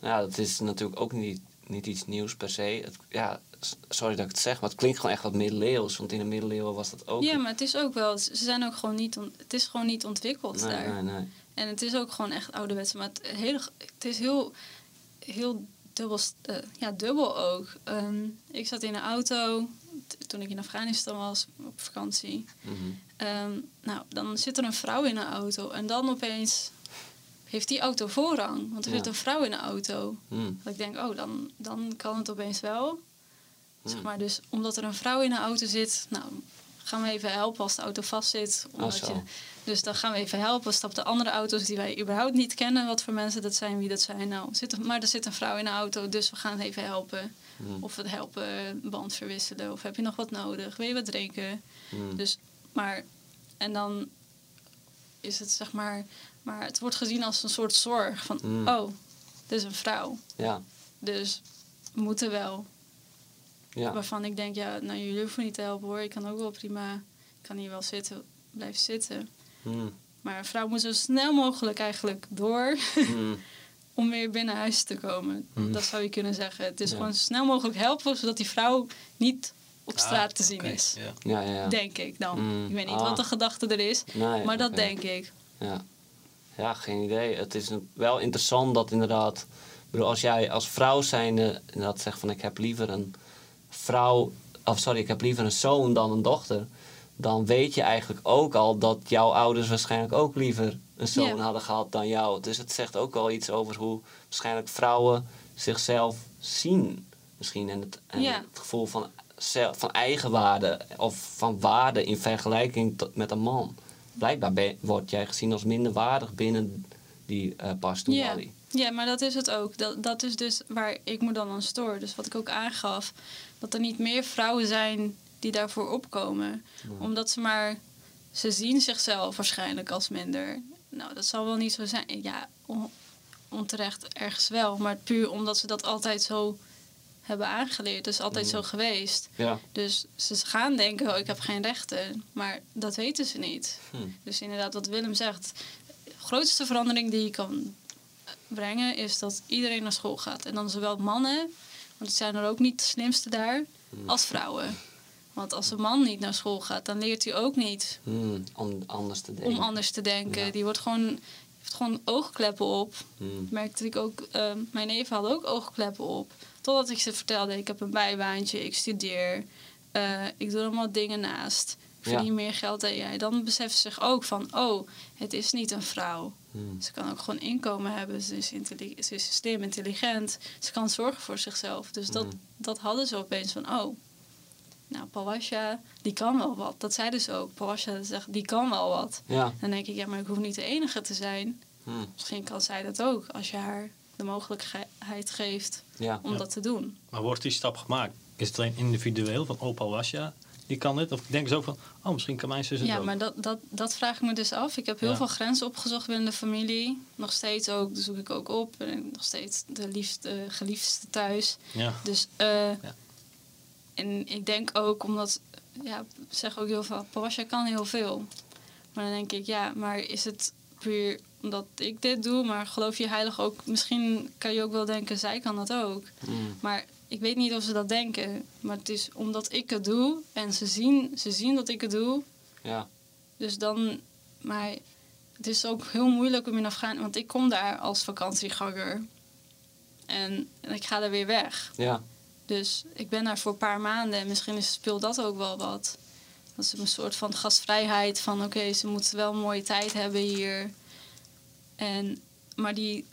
Ja, dat is natuurlijk ook niet, niet iets nieuws per se. Het, ja, sorry dat ik het zeg, maar het klinkt gewoon echt wat middeleeuws. Want in de middeleeuwen was dat ook... Ja, maar het is ook wel... Ze zijn ook gewoon niet... on- het is gewoon niet ontwikkeld nee, daar. nee, nee. En het is ook gewoon echt ouderwets. Maar het, hele, het is heel, heel dubbel, eh, ja, dubbel ook. Ehm, ik zat in een auto toen ik in Afghanistan was op vakantie. Mhm. Ehm, nou, dan zit er een vrouw in een auto. En dan opeens heeft die auto voorrang. Want er Ja. zit een vrouw in een auto. Mm. Dat ik denk, oh, dan, dan kan het opeens wel. Zeg Mm. maar, dus omdat er een vrouw in een auto zit... Nou, gaan we even helpen als de auto vastzit. Omdat je, dus dan gaan we even helpen. Stap de andere auto's die wij überhaupt niet kennen. Wat voor mensen dat zijn, wie dat zijn. Nou, zit er, maar er zit een vrouw in een auto, dus we gaan even helpen. Mm. Of het helpen, band verwisselen. Of heb je nog wat nodig? Wil je wat drinken? Dus, maar, en dan is het zeg maar... Maar het wordt gezien als een soort zorg. Van, Mm. oh, dit is een vrouw. Ja, Dus we moeten wel. ja. Waarvan ik denk, ja, nou jullie hoeven niet te helpen hoor. Ik kan ook wel prima, ik kan hier wel zitten, blijven zitten. Mm. Maar een vrouw moet zo snel mogelijk eigenlijk door Mm. om weer binnen huis te komen. Dat zou je kunnen zeggen. Het is Ja. gewoon zo snel mogelijk helpen, zodat die vrouw niet op Ah, straat te zien is. Ja. Ja, ja, ja. Denk ik dan. Ik weet niet Ah. wat de gedachte er is, Nee, maar dat denk ik. Ja. Ja, geen idee. Het is wel interessant dat inderdaad... Bedoel, als jij als vrouw zijnde inderdaad zegt van... ik heb liever een vrouw... Of sorry, ik heb liever een zoon dan een dochter... dan weet je eigenlijk ook al dat jouw ouders waarschijnlijk ook liever een zoon hadden gehad dan jou. Dus het zegt ook wel iets over hoe waarschijnlijk vrouwen zichzelf zien. Misschien en het, en het gevoel van, van eigenwaarde of van waarde in vergelijking tot- met een man. Blijkbaar ben, word jij gezien als minderwaardig binnen die uh, Ja. Maar dat is het ook. Dat, dat is dus waar ik me dan aan stoor. Dus wat ik ook aangaf, dat er niet meer vrouwen zijn die daarvoor opkomen. Omdat ze maar, ze zien zichzelf waarschijnlijk als minder. Nou, dat zal wel niet zo zijn. Ja, on- onterecht ergens wel. Maar puur omdat ze dat altijd zo hebben aangeleerd. Dus altijd Mm. zo geweest. Ja. Dus ze gaan denken, oh, ik heb geen rechten. Maar dat weten ze niet. Hm. Dus inderdaad, wat Willem zegt. De grootste verandering die je kan brengen is dat iedereen naar school gaat. En dan zowel mannen, want het zijn er ook niet de slimste daar, Hm. als vrouwen. Want als een man niet naar school gaat, dan leert hij ook niet Hmm, om anders te denken. om anders te denken. Ja. Die wordt gewoon, heeft gewoon oogkleppen op. Dat merkte ik ook. eh, mijn neef had ook oogkleppen op. Totdat ik ze vertelde, ik heb een bijbaantje, ik studeer. eh, ik doe allemaal dingen naast. Ik Ja. verdien meer geld dan jij. Dan beseft ze zich ook van, oh, het is niet een vrouw. hmm. Ze kan ook gewoon inkomen hebben. Ze is, ze is slim, intelligent. Ze kan zorgen voor zichzelf. Dus dat, Mhm. dat hadden ze opeens van, oh, nou, Pawasha, die kan wel wat. Dat zeiden ze ook. Pawasha zegt, die kan wel wat. Ja. Dan denk ik, ja, maar ik hoef niet de enige te zijn. Hmm, Misschien kan zij dat ook, als je haar de mogelijkheid geeft ja. om Ja. dat te doen. Maar wordt die stap gemaakt? Is het alleen individueel van opa Wasja, die kan dit? Of denken ze ook van, oh misschien kan mijn zus het Ja, ook? maar dat, dat, dat vraag ik me dus af. Ik heb heel Ja. veel grenzen opgezocht binnen de familie. Nog steeds ook, dat zoek ik ook op. En nog steeds de liefste, geliefdste thuis. Ja. Dus, eh, Ja. en ik denk ook, omdat, ja, ik zeg ook heel veel, Pawasha kan heel veel. Maar dan denk ik, ja, maar is het puur omdat ik dit doe? Maar geloof je heilig ook, misschien kan je ook wel denken, zij kan dat ook. Hmm, Maar ik weet niet of ze dat denken. Maar het is omdat ik het doe en ze zien, ze zien dat ik het doe. ja. Dus dan, maar het is ook heel moeilijk om in Afghanistan, want ik kom daar als vakantieganger. En, en ik ga er weer weg. Ja. Dus ik ben daar voor een paar maanden en misschien is, speelt dat ook wel wat. Dat is een soort van gastvrijheid van oké, ze moeten wel een mooie tijd hebben hier. En, maar die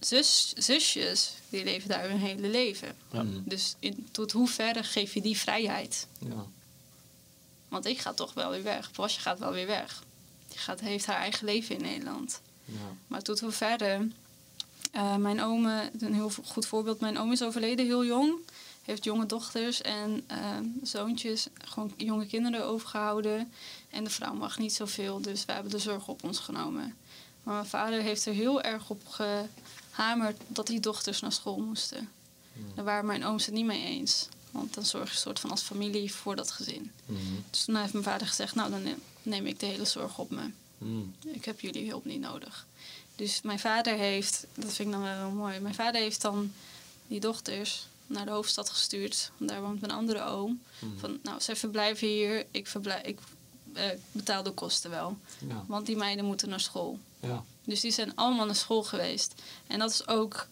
zus, zusjes, die leven daar hun hele leven. Ja. Hmm, Dus in, tot hoeverre geef je die vrijheid? ja. Want ik ga toch wel weer weg. Pasje gaat wel weer weg. Die gaat, heeft haar eigen leven in Nederland. ja. Maar tot hoeverre... eh mijn oom, een heel goed voorbeeld. Mijn oom is overleden heel jong. heeft jonge dochters en eh, zoontjes, gewoon jonge kinderen overgehouden. En de vrouw mag niet zoveel, dus wij hebben de zorg op ons genomen. Maar mijn vader heeft er heel erg op gehamerd dat die dochters naar school moesten. Daar waren mijn ooms het niet mee eens. Want dan zorg je soort van als familie voor dat gezin. Mhm. Dus toen heeft mijn vader gezegd, nou dan neem, ik de hele zorg op me. Mm. Ik heb jullie hulp niet nodig. Dus mijn vader heeft, dat vind ik dan wel heel mooi, mijn vader heeft dan die dochters naar de hoofdstad gestuurd. Want daar woont mijn andere oom. Van, nou, zij verblijven hier, ik, verblijf, ik eh, betaal de kosten wel. Ja. Want die meiden moeten naar school. Ja. Dus die zijn allemaal naar school geweest. En dat is ook,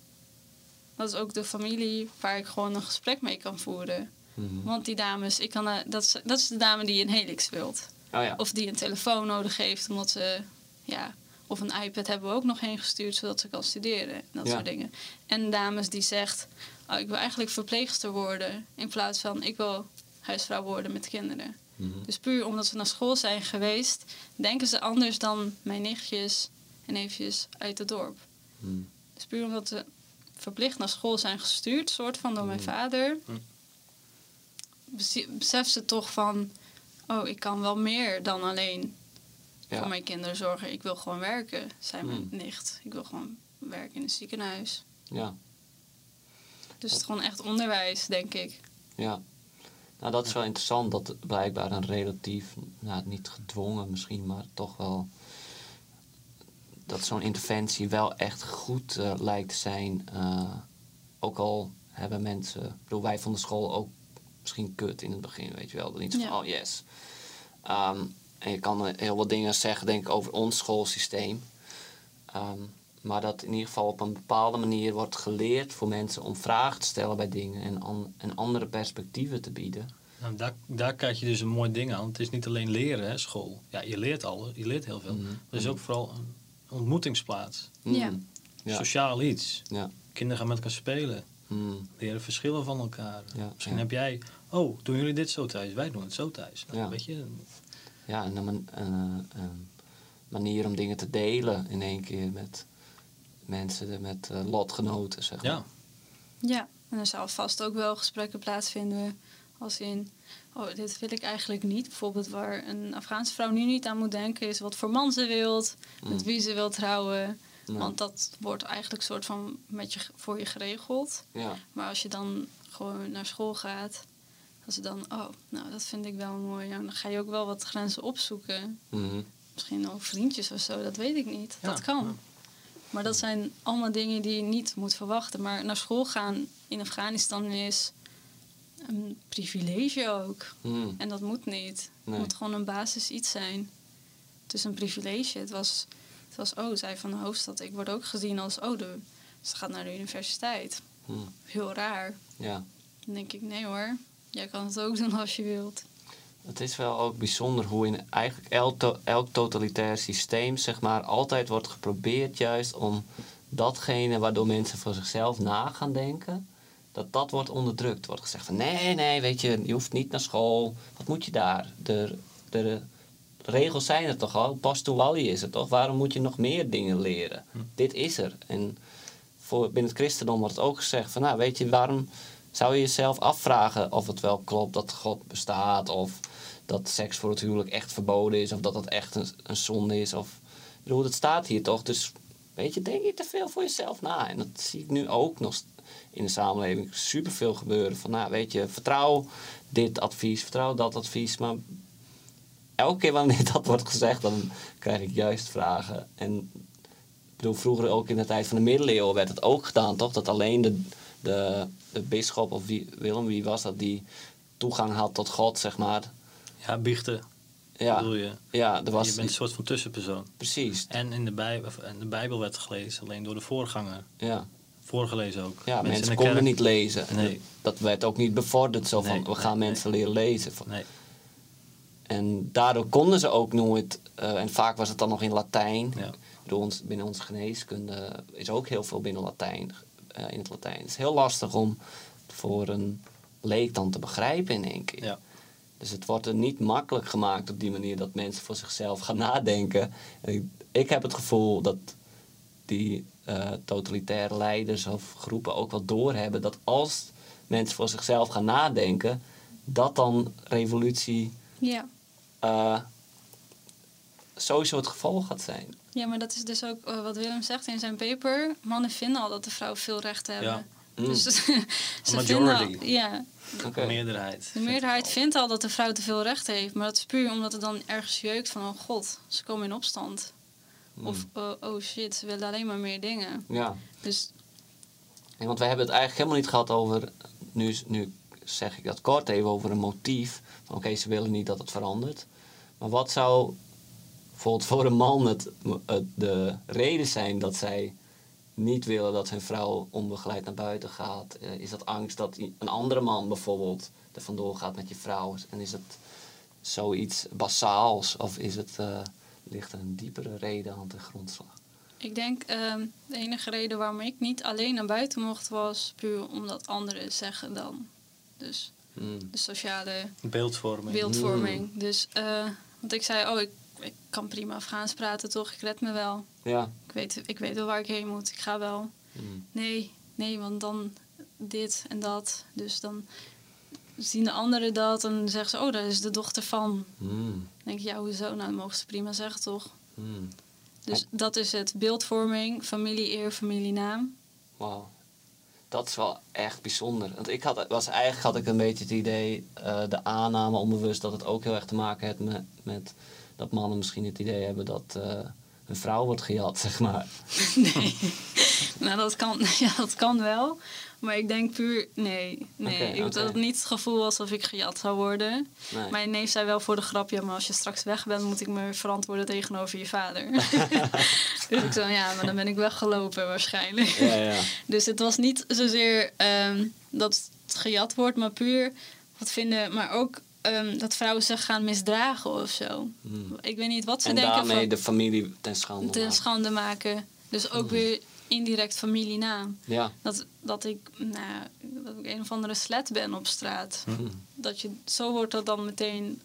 dat is ook de familie waar ik gewoon een gesprek mee kan voeren. Mhm. Want die dames, ik kan, eh, dat, is, dat is de dame die een helix wilt. Oh ja. Of die een telefoon nodig heeft, omdat ze, ja, of een iPad hebben we ook nog heen gestuurd, zodat ze kan studeren. en Dat Ja. soort dingen. En dames die zegt, oh, ik wil eigenlijk verpleegster worden, in plaats van ik wil huisvrouw worden met kinderen. Mhm. Dus puur omdat ze naar school zijn geweest, denken ze anders dan mijn nichtjes en neefjes uit het dorp. Mhm. Dus puur omdat ze verplicht naar school zijn gestuurd, soort van door mijn Mm. vader, bes- beseft ze toch van, oh, ik kan wel meer dan alleen Ja. voor mijn kinderen zorgen. Ik wil gewoon werken, zei mijn Mm. nicht. Ik wil gewoon werken in een ziekenhuis. Ja. Dus het is gewoon echt onderwijs, denk ik. Ja. Nou, dat is wel interessant dat blijkbaar een relatief, nou niet gedwongen misschien, maar toch wel dat zo'n interventie wel echt goed eh, lijkt te zijn. Eh, ook al hebben mensen, ik bedoel, wij vonden school ook misschien kut in het begin, weet je wel. Niet zo van, Ja. oh yes. Ehm, en je kan eh, heel wat dingen zeggen, denk ik, over ons schoolsysteem. Ehm, maar dat in ieder geval op een bepaalde manier wordt geleerd voor mensen om vragen te stellen bij dingen en, an- en andere perspectieven te bieden. Nou, daar, daar krijg je dus een mooi ding aan. Het is niet alleen leren, hè, school. Ja, je leert al, je leert heel veel. Mhm. Maar het is ook vooral een ontmoetingsplaats. Ja. Mm. Ja. Sociaal iets. Ja. Kinderen gaan met elkaar spelen. Mm. Leren verschillen van elkaar. Ja, Misschien ja. heb jij... Oh, doen jullie dit zo thuis? Wij doen het zo thuis. Nou, Ja. Weet je? Ja, en een, man- een, eh, een manier om dingen te delen in één keer met mensen, met eh, lotgenoten, zeg maar. Ja. Ja, en er zal vast ook wel gesprekken plaatsvinden als in... Oh, dit wil ik eigenlijk niet. Bijvoorbeeld waar een Afghaanse vrouw nu niet aan moet denken... is wat voor man ze wilt, met Mm. wie ze wil trouwen. Ja. Want dat wordt eigenlijk soort van met je, voor je geregeld. Ja. Maar als je dan gewoon naar school gaat... als ze dan, oh, nou, dat vind ik wel mooi. Ja, dan ga je ook wel wat grenzen opzoeken. Mhm. Misschien ook vriendjes of zo, dat weet ik niet. Dat kan. Maar dat zijn allemaal dingen die je niet moet verwachten. Maar naar school gaan in Afghanistan is een privilege ook. Mm. En dat moet niet. Nee. Het moet gewoon een basis iets zijn. Het is een privilege. Het was, het was oh, zij van de hoofdstad. Ik word ook gezien als, oh, de, ze gaat naar de universiteit. Mm. Heel raar. Ja. Dan denk ik, nee hoor. Jij kan het ook doen als je wilt. Het is wel ook bijzonder hoe in eigenlijk elk, to- elk totalitair systeem, zeg maar, altijd wordt geprobeerd juist om datgene waardoor mensen voor zichzelf na gaan denken, dat dat wordt onderdrukt. Wordt gezegd van nee, nee, weet je, je hoeft niet naar school. Wat moet je daar? De, de, regels zijn er toch al? Pas to wali is er toch? Waarom moet je nog meer dingen leren? Dit is er. En voor, binnen het christendom wordt het ook gezegd van, nou, weet je, waarom zou je jezelf afvragen of het wel klopt dat God bestaat of dat seks voor het huwelijk echt verboden is of dat dat echt een, een zonde is of ik bedoel, dat staat hier toch, dus weet je, denk je te veel voor jezelf na en dat zie ik nu ook nog in de samenleving superveel gebeuren van, nou, weet je, vertrouw dit advies, vertrouw dat advies, maar elke keer wanneer dat wordt gezegd, dan krijg ik juist vragen en ik bedoel, vroeger ook in de tijd van de middeleeuwen werd het ook gedaan, toch? Dat alleen de, de, de bisschop of wie, Willem, wie was dat, die toegang had tot God, zeg maar. Ja, biechten Ja, bedoel je. ja er was je bent een soort van tussenpersoon. precies. En in de, Bijbel, en de Bijbel werd gelezen alleen door de voorganger. Ja, Voorgelezen ook. ja mensen, konden kerk- niet lezen. Nee. Dat werd ook niet bevorderd, zo van Nee, we gaan nee, mensen leren lezen. Nee. En daardoor konden ze ook nooit, eh, en vaak was het dan nog in Latijn. Ja. Bedoel, ons, binnen onze geneeskunde is ook heel veel binnen Latijn, eh, in het Latijn. Het is heel lastig om voor een leek dan te begrijpen in één keer. Ja. Dus het wordt er niet makkelijk gemaakt op die manier dat mensen voor zichzelf gaan nadenken. En ik, ik heb het gevoel dat die totalitaire leiders of groepen ook wel doorhebben dat als mensen voor zichzelf gaan nadenken, dat dan revolutie Ja. eh, sowieso het gevolg gaat zijn. ja, maar dat is dus ook eh, wat Willem zegt in zijn paper. Mannen vinden al dat de vrouwen veel rechten hebben. Ja. Mm, Dus ze Majority. vinden al, ja, oké. Meerderheid. de meerderheid vindt al dat de vrouw te veel rechten heeft. Maar dat is puur omdat het dan ergens jeukt van... oh god, ze komen in opstand. Mm, Of oh, oh shit, ze willen alleen maar meer dingen. ja. Dus Nee, want wij hebben het eigenlijk helemaal niet gehad over. Nu, nu zeg ik dat kort even over een motief. Oké, ze willen niet dat het verandert. Maar wat zou bijvoorbeeld voor een man het, het- de reden zijn dat zij niet willen dat hun vrouw onbegeleid naar buiten gaat? Eh, is dat angst dat een andere man bijvoorbeeld er vandoor gaat met je vrouw? En is het zoiets basaals? Of is het, eh, ligt er een diepere reden aan de grondslag? ik denk ehm, de enige reden waarom ik niet alleen naar buiten mocht... was puur omdat anderen zeggen dan. Dus Mm, de sociale Beeldvorming. beeldvorming. Dus, eh, want ik zei, oh, ik, ik kan prima Afghaans praten, toch? Ik red me wel. Ja. Ik weet, ik weet wel waar ik heen moet. Ik ga wel. Mm, Nee, nee, want dan dit en dat. Dus dan zien de anderen dat en zeggen ze, oh, dat is de dochter van. mm, Dan denk ik, ja, hoezo? Nou, dat mogen ze prima zeggen, toch? mm. Dus dat is het. Beeldvorming, familie-eer, familienaam. Wauw. Dat is wel echt bijzonder. Want ik had, was, eigenlijk had ik een beetje het idee, eh, de aanname onbewust, dat het ook heel erg te maken heeft met, met dat mannen misschien het idee hebben dat eh een vrouw wordt gejat, zeg maar. Nee. nou, dat kan, ja, dat kan wel. Maar ik denk puur, nee. nee. Ik had oké. niet het gevoel alsof ik gejat zou worden. Nee. Mijn neef zei wel voor de grap, ja, maar als je straks weg bent, moet ik me verantwoorden tegenover je vader. dus ik zei, ja, maar dan ben ik weggelopen waarschijnlijk. Ja, ja. Dus het was niet zozeer ehm, dat het gejat wordt, maar puur wat vinden, maar ook ehm, dat vrouwen zich gaan misdragen of zo. Mm. Ik weet niet wat ze En denken daarmee van de familie ten schande. ten maken. schande maken. Dus ook weer indirect familienaam. Ja. Dat, dat, ik, nou, dat ik een of andere slet ben op straat. Mm. Dat je, zo wordt dat dan meteen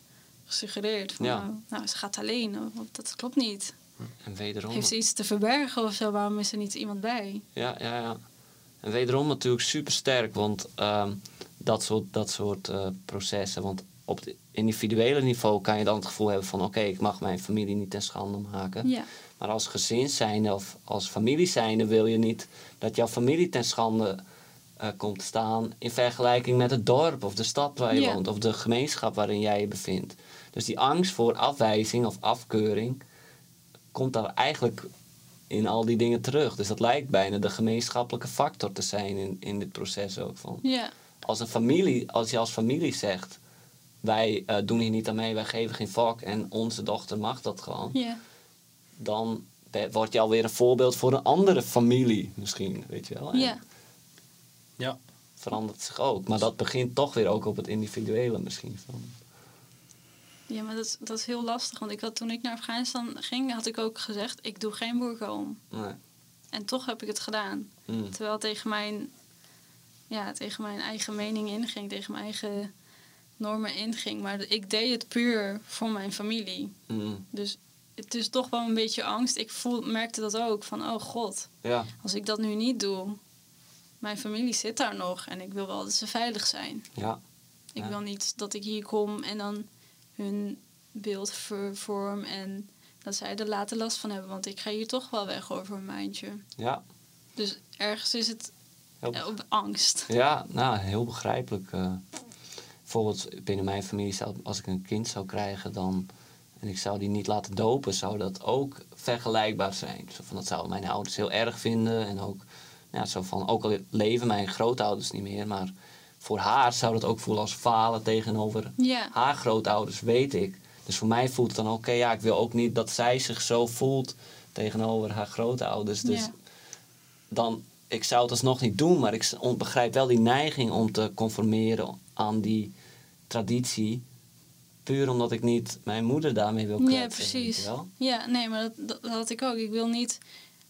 gesuggereerd. Van, Ja. nou, nou, ze gaat alleen. Dat klopt niet. En wederom. Heeft ze iets te verbergen of zo? Waarom is er niet iemand bij? Ja, ja, ja. En wederom natuurlijk super sterk, want ehm, dat soort, dat soort eh, processen. Want op het individuele niveau kan je dan het gevoel hebben van: oké, ik mag mijn familie niet ten schande maken. Ja, Maar als gezin zijnde of als familie zijnde wil je niet dat jouw familie ten schande eh, komt staan in vergelijking met het dorp of de stad waar je woont of de gemeenschap waarin jij je bevindt. Dus die angst voor afwijzing of afkeuring komt daar eigenlijk in al die dingen terug. Dus dat lijkt bijna de gemeenschappelijke factor te zijn in, in dit proces ook. Van. Als een familie, als je als familie zegt, wij eh, doen hier niet aan mee, wij geven geen vak en onze dochter mag dat gewoon ja. Dan word je alweer een voorbeeld voor een andere familie misschien, weet je wel. En ja. Ja. verandert zich ook. Maar dat begint toch weer ook op het individuele misschien. Van. Ja, maar dat, is- dat is heel lastig. Want ik had, toen ik naar Afghanistan ging, had ik ook gezegd... ik doe geen boerka om. Nee. En toch heb ik het gedaan. Mm. Terwijl het tegen mijn, ja, tegen mijn eigen mening inging. Tegen mijn eigen normen inging. Maar ik deed het puur voor mijn familie. Mm. Dus het is toch wel een beetje angst. Ik voel, merkte dat ook. Van, oh god, Ja, als ik dat nu niet doe... Mijn familie zit daar nog en ik wil wel dat ze veilig zijn. ja, Ik Ja. wil niet dat ik hier kom en dan hun beeld vervorm en dat zij er later last van hebben. Want ik ga hier toch wel weg over een maandje. ja. Dus ergens is het Heel, op angst. ja, nou, heel begrijpelijk. eh. bijvoorbeeld binnen mijn familie, als ik een kind zou krijgen dan, en ik zou die niet laten dopen, zou dat ook vergelijkbaar zijn. Zo van, dat zouden mijn ouders heel erg vinden. En ook, ja, zo van, ook al leven mijn grootouders niet meer, maar voor haar zou dat ook voelen als falen tegenover haar grootouders, weet ik. Dus voor mij voelt het dan, oké, ja, ik wil ook niet dat zij zich zo voelt tegenover haar grootouders. Dus dan, ik zou het alsnog niet doen, maar ik begrijp wel die neiging om te conformeren aan die traditie. Puur omdat ik niet mijn moeder daarmee wil kwetsen. ja precies. Ja, nee, maar dat, dat, dat had ik ook. Ik wil niet.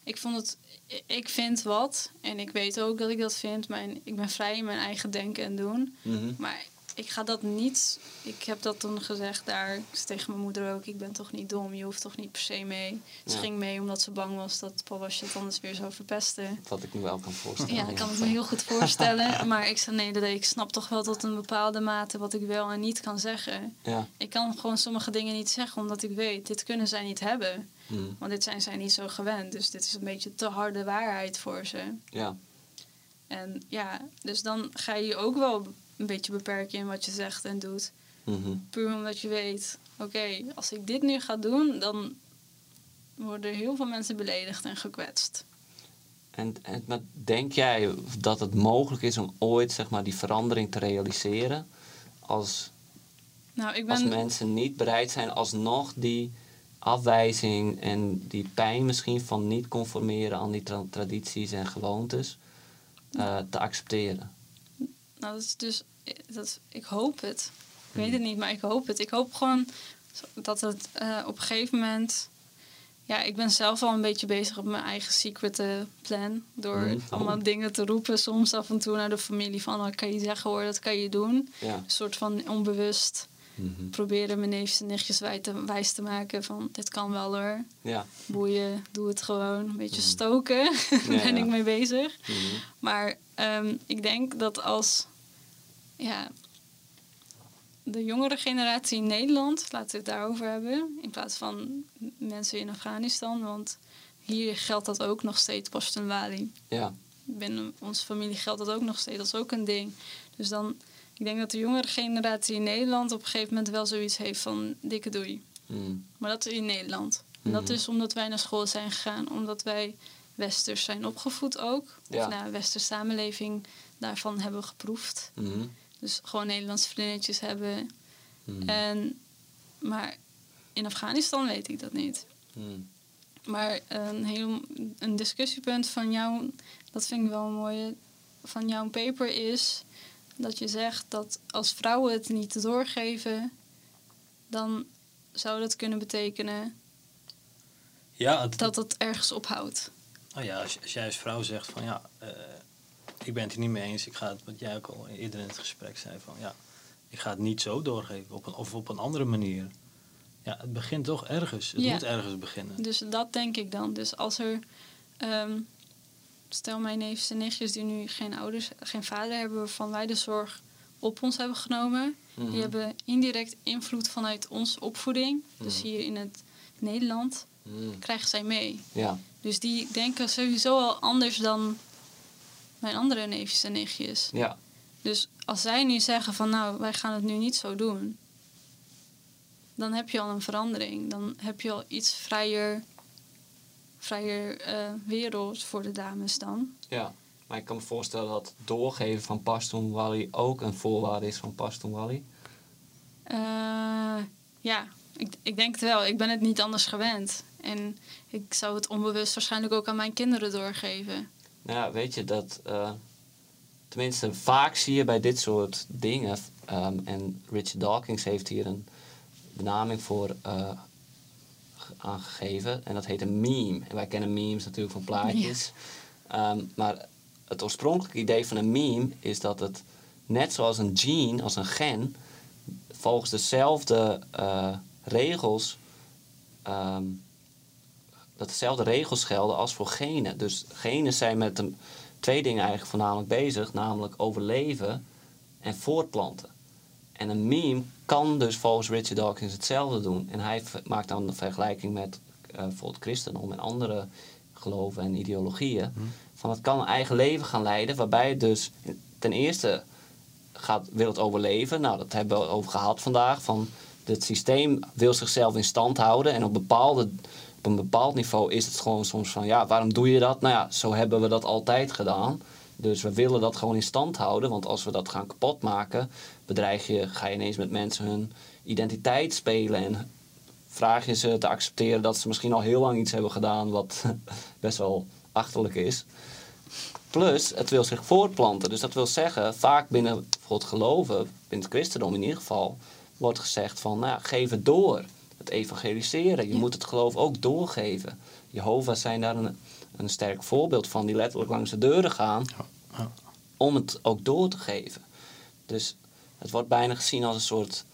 Ik vond het. Ik vind wat en ik weet ook dat ik dat vind. Mijn, ik ben vrij in mijn eigen denken en doen. Mhm. Maar ik ga dat niet. Ik heb dat toen gezegd daar. Ik tegen mijn moeder ook: Ik ben toch niet dom, je hoeft toch niet per se mee. Ze Ja. ging mee omdat ze bang was dat Wasje het anders weer zou verpesten. Wat ik me wel kan voorstellen. Ja, dat kan ik me heel goed voorstellen. Maar ik zei: Nee, dat- ik snap toch wel tot een bepaalde mate wat ik wel en niet kan zeggen. Ja. Ik kan gewoon sommige dingen niet zeggen omdat ik weet: dit kunnen zij niet hebben. Hm. Want dit zijn zij niet zo gewend. Dus dit is een beetje te harde waarheid voor ze. Ja. En ja, dus dan ga je ook wel een beetje beperken in wat je zegt en doet. Mhm. Puur omdat je weet, oké, als ik dit nu ga doen, dan worden heel veel mensen beledigd en gekwetst. En, en maar denk jij dat het mogelijk is om ooit zeg maar, die verandering te realiseren? Als, Nou, ik als ben. mensen niet bereid zijn alsnog die afwijzing en die pijn misschien van niet conformeren aan die tra- tradities en gewoontes eh, te accepteren. Nou, dat is dus. Dat, ik hoop het. Ik weet het niet, maar ik hoop het. Ik hoop gewoon dat het eh, op een gegeven moment. Ja, ik ben zelf al een beetje bezig op mijn eigen secret eh, plan. Door Mhm. allemaal dingen te roepen, soms af en toe naar de familie van wat kan je zeggen hoor, dat kan je doen. Ja. Een soort van onbewust Mhm. proberen mijn neefjes en nichtjes wij te, wijs te maken van dit kan wel hoor. Ja. Boeien, doe het gewoon. Een beetje stoken Ja, ben ik mee bezig. Maar ehm, ik denk dat als ja, de jongere generatie in Nederland, laten we het daarover hebben, in plaats van mensen in Afghanistan, want hier geldt dat ook nog steeds, Pashtun Ja. Binnen onze familie geldt dat ook nog steeds, dat is ook een ding. Dus dan, ik denk dat de jongere generatie in Nederland op een gegeven moment wel zoiets heeft van dikke doei. Mhm. Maar dat is in Nederland. En dat Mhm. is omdat wij naar school zijn gegaan, omdat wij westers zijn opgevoed ook. Ja. Of nou, westers samenleving daarvan hebben geproefd. Mhm. Dus gewoon Nederlandse vriendinnetjes hebben. Mhm. En, maar in Afghanistan weet ik dat niet. Mhm. Maar een, heel, een discussiepunt van jou, dat vind ik wel een mooie, van jouw paper is dat je zegt dat als vrouwen het niet doorgeven, dan zou dat kunnen betekenen Ja, het, dat het ergens ophoudt. Nou ja als, als jij als vrouw zegt van ja, eh, ik ben het hier niet mee eens. Ik ga het, wat jij ook al eerder in het gesprek zei van ja, ik ga het niet zo doorgeven op een, of op een andere manier. Ja, het begint toch ergens. Het Ja. moet ergens beginnen. Dus dat denk ik dan. Dus als er, ehm, stel mijn neefjes en nichtjes die nu geen ouders, geen vader hebben waarvan wij de zorg op ons hebben genomen, Mhm. die hebben indirect invloed vanuit onze opvoeding. Dus Mhm. hier in het Nederland Mhm. krijgen zij mee. Ja. Dus die denken sowieso al anders dan mijn andere neefjes en nichtjes. Ja. Dus als zij nu zeggen van nou, wij gaan het nu niet zo doen, dan heb je al een verandering. Dan heb je al iets vrijer, vrijer eh, wereld voor de dames dan. Ja, maar ik kan me voorstellen dat doorgeven van Pashtun Wali ook een voorwaarde is van Pashtun Wali. Eh, ja, ik, ik denk het wel. Ik ben het niet anders gewend. En ik zou het onbewust waarschijnlijk ook aan mijn kinderen doorgeven. Nou ja, weet je dat. eh, tenminste, vaak zie je bij dit soort dingen. ehm, en Richard Dawkins heeft hier een benaming voor eh, ge- aangegeven. En dat heet een meme. En wij kennen memes natuurlijk van plaatjes. Ehm, maar het oorspronkelijke idee van een meme is dat het net zoals een gene, als een gen, volgens dezelfde eh, regels. ehm, dat dezelfde regels gelden als voor genen. Dus genen zijn met een, twee dingen eigenlijk voornamelijk bezig, namelijk overleven en voortplanten. En een meme kan dus volgens Richard Dawkins hetzelfde doen. En hij maakt dan de vergelijking met eh bijvoorbeeld christendom en andere geloven en ideologieën. Van het kan een eigen leven gaan leiden, waarbij het dus ten eerste gaat, wil het overleven. Nou, dat hebben we over gehad vandaag. Van het systeem wil zichzelf in stand houden. En op, bepaalde, op een bepaald niveau is het gewoon soms van... ja, waarom doe je dat? Nou ja, zo hebben we dat altijd gedaan. Dus we willen dat gewoon in stand houden. Want als we dat gaan kapotmaken... bedreig je, ga je ineens met mensen hun identiteit spelen... en vraag je ze te accepteren dat ze misschien al heel lang iets hebben gedaan... wat best wel achterlijk is. Plus, het wil zich voortplanten. Dus dat wil zeggen, vaak binnen bijvoorbeeld geloven, binnen het christendom in ieder geval, wordt gezegd van, nou geef het door. Het evangeliseren. Je Ja. moet het geloof ook doorgeven. Jehovah's zijn daar een, een sterk voorbeeld van, die letterlijk langs de deuren gaan ja. om het ook door te geven. Dus het wordt bijna gezien als een soort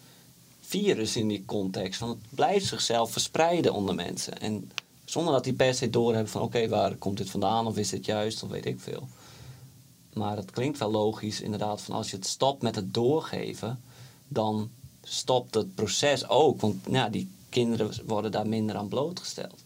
virus in die context. Want het blijft zichzelf verspreiden onder mensen. En zonder dat die per se doorhebben van oké, waar komt dit vandaan? Of is dit juist? Of weet ik veel. Maar het klinkt wel logisch inderdaad van als je het stopt met het doorgeven, dan stopt het proces ook. Want ja, die kinderen worden daar minder aan blootgesteld.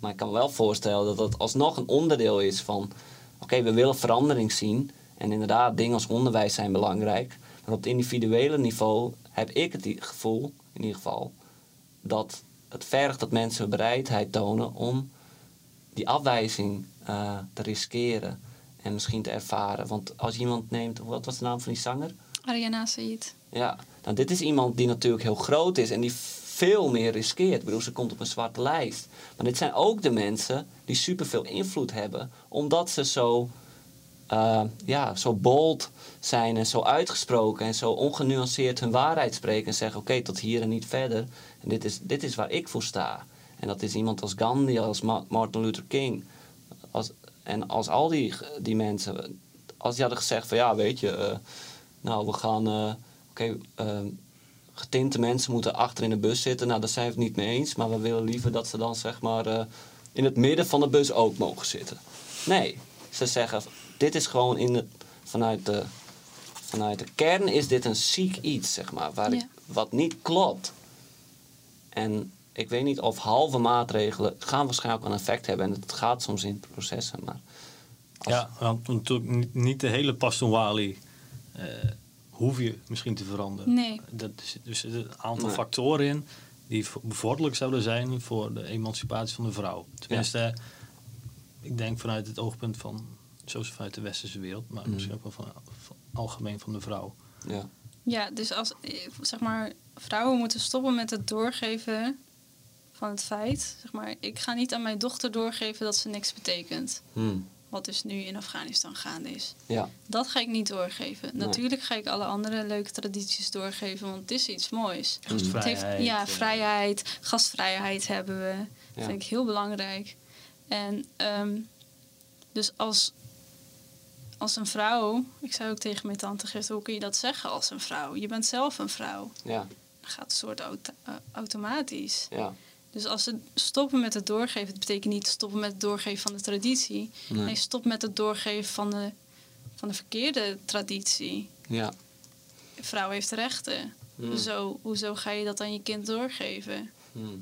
Maar ik kan me wel voorstellen dat dat alsnog een onderdeel is van oké, we willen verandering zien. En inderdaad, dingen als onderwijs zijn belangrijk. Maar op het individuele niveau heb ik het gevoel, in ieder geval, dat het vergt dat mensen bereidheid tonen om die afwijzing eh, te riskeren en misschien te ervaren. Want als iemand neemt, wat was de naam van die zanger? Ariana Said. Ja, nou, dit is iemand die natuurlijk heel groot is en die veel meer riskeert. Ik bedoel, ze komt op een zwarte lijst. Maar dit zijn ook de mensen die superveel invloed hebben, omdat ze zo, eh, ja, zo bold zijn en zo uitgesproken en zo ongenuanceerd hun waarheid spreken en zeggen: Oké, tot hier en niet verder. En dit is, dit is waar ik voor sta. En dat is iemand als Gandhi, als Ma- Martin Luther King. Als, en als al die, die mensen, als die hadden gezegd: van ja, weet je, eh, nou, we gaan. eh, Oké, eh, getinte mensen moeten achter in de bus zitten. Nou, daar zijn we het niet mee eens. Maar we willen liever dat ze dan zeg maar eh, in het midden van de bus ook mogen zitten. Nee, ze zeggen, dit is gewoon in het, vanuit, de, vanuit de kern is dit een ziek iets, zeg maar. Waar ik, wat niet klopt. En ik weet niet of halve maatregelen gaan waarschijnlijk wel een effect hebben. En het gaat soms in processen, maar... als- Ja, want natuurlijk niet, niet de hele Pastonwali eh hoef je misschien te veranderen. Nee. Dat is, dus er zitten een aantal Nee. factoren in die vo- bevorderlijk zouden zijn voor de emancipatie van de vrouw. Tenminste, ik denk vanuit het oogpunt van, zoals vanuit de westerse wereld, maar Mhm. misschien ook wel van, van algemeen van de vrouw. Ja, Ja, dus als zeg maar vrouwen moeten stoppen met het doorgeven van het feit. Zeg maar, ik ga niet aan mijn dochter doorgeven dat ze niks betekent. Hm. Wat dus nu in Afghanistan gaande is. ja. Dat ga ik niet doorgeven. Nee. Natuurlijk ga ik alle andere leuke tradities doorgeven, want het is iets moois. Het Gastvrijheid. heeft, ja, eh, vrijheid, gastvrijheid hebben we. Dat Ja. vind ik heel belangrijk. En ehm, dus als, als een vrouw, ik zei ook tegen mijn tante gisteren, hoe kun je dat zeggen als een vrouw? Je bent zelf een vrouw. Ja, Dat gaat een soort auto- eh, automatisch. ja. Dus als ze stoppen met het doorgeven, dat betekent niet stoppen met het doorgeven van de traditie. Nee. Nee, stop met het doorgeven van de, van de verkeerde traditie. Ja. Een vrouw heeft rechten. Hm. Hoezo, hoezo ga je dat aan je kind doorgeven? Hmm.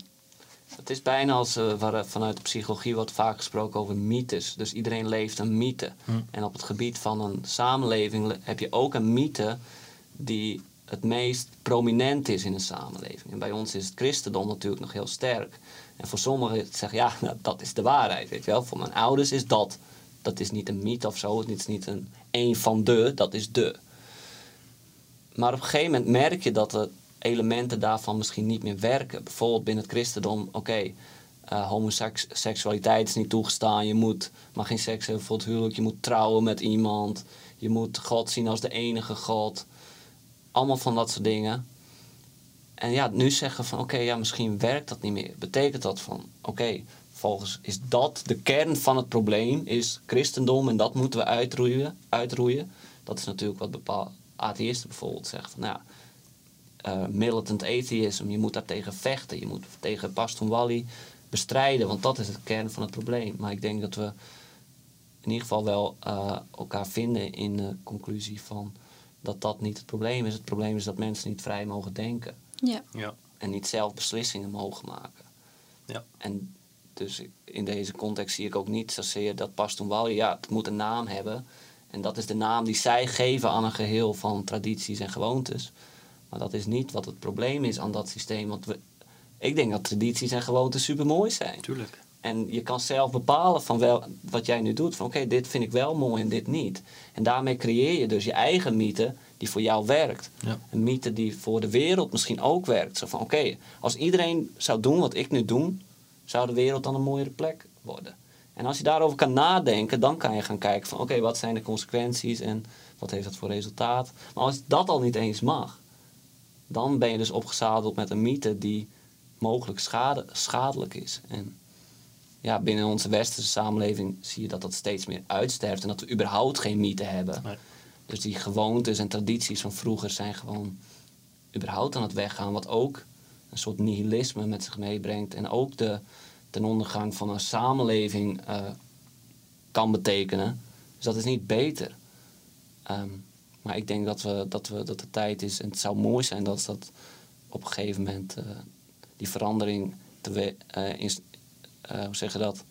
Het is bijna als waar er vanuit de psychologie wordt vaak gesproken over mythes. Dus iedereen leeft een mythe. Hmm. En op het gebied van een samenleving le- heb je ook een mythe die het meest prominent is in een samenleving. En bij ons is het christendom natuurlijk nog heel sterk. En voor sommigen zeggen ja, nou, dat is de waarheid. Weet je wel? Voor mijn ouders is dat. Dat is niet een mythe of zo. Het is niet een een van de, dat is de. Maar op een gegeven moment merk je dat de elementen daarvan misschien niet meer werken. Bijvoorbeeld binnen het christendom, oké, eh, homoseksualiteit is niet toegestaan. Je moet, mag geen seks hebben voor het huwelijk. Je moet trouwen met iemand. Je moet God zien als de enige God. Allemaal van dat soort dingen. En ja, nu zeggen van oké, ja, misschien werkt dat niet meer. Betekent dat van oké, volgens is dat de kern van het probleem, is christendom en dat moeten we uitroeien. uitroeien. Dat is natuurlijk wat bepaalde atheïsten bijvoorbeeld zeggen. Van, nou, ja, eh, militant atheism, je moet daar tegen vechten. Je moet tegen Paston Wally bestrijden, want dat is de kern van het probleem. Maar ik denk dat we in ieder geval wel eh, elkaar vinden in de conclusie van dat dat niet het probleem is. Het probleem is dat mensen niet vrij mogen denken Ja. Ja. en niet zelf beslissingen mogen maken. Ja. En dus in deze context zie ik ook niet zozeer dat Wally, ja, het moet een naam hebben. En dat is de naam die zij geven aan een geheel van tradities en gewoontes. Maar dat is niet wat het probleem is aan dat systeem. Want we, ik denk dat tradities en gewoontes super mooi zijn. Tuurlijk. En je kan zelf bepalen van wel, wat jij nu doet. Van oké, dit vind ik wel mooi en dit niet. En daarmee creëer je dus je eigen mythe die voor jou werkt. Ja. Een mythe die voor de wereld misschien ook werkt. Zo van oké, als iedereen zou doen wat ik nu doe, zou de wereld dan een mooiere plek worden. En als je daarover kan nadenken, dan kan je gaan kijken van oké, wat zijn de consequenties en wat heeft dat voor resultaat. Maar als dat al niet eens mag, dan ben je dus opgezadeld met een mythe die mogelijk schade, schadelijk is. En ja, binnen onze westerse samenleving zie je dat dat steeds meer uitsterft en dat we überhaupt geen mythe hebben. Nee. Dus die gewoontes en tradities van vroeger zijn gewoon überhaupt aan het weggaan. Wat ook een soort nihilisme met zich meebrengt. En ook de ten ondergang van een samenleving eh, kan betekenen. Dus dat is niet beter. Ehm, maar ik denk dat, we, dat, we, dat de tijd is, en het zou mooi zijn dat dat op een gegeven moment eh, die verandering te uh, in, uh, hoe zeg je dat?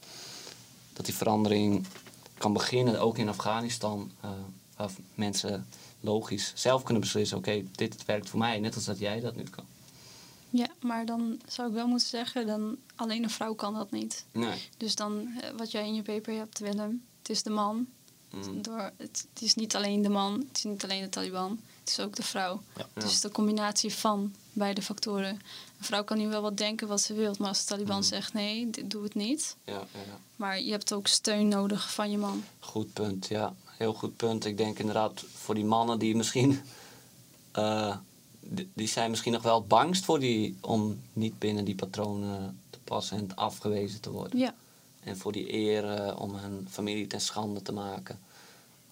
Dat die verandering kan beginnen, ook in Afghanistan, waar mensen logisch zelf kunnen beslissen: oké, dit werkt voor mij, net als dat jij dat nu kan. Ja, maar dan zou ik wel moeten zeggen, dan alleen een vrouw kan dat niet. Nee. Dus dan, wat jij in je paper hebt, Willem, het is de man. Mm. Door, het, het, is niet alleen de man, het is niet alleen de Taliban, is ook de vrouw. Ja. Dus de combinatie van beide factoren. Een vrouw kan nu wel wat denken wat ze wil, maar als de Taliban Mm. zegt nee, dit, doe het niet. Ja, ja. Maar je hebt ook steun nodig van je man. Goed punt, ja. Heel goed punt. Ik denk inderdaad voor die mannen die misschien. eh, die, zijn misschien nog wel het bangst voor die. om niet binnen die patronen te passen en afgewezen te worden. Ja. En voor die eer om hun familie ten schande te maken.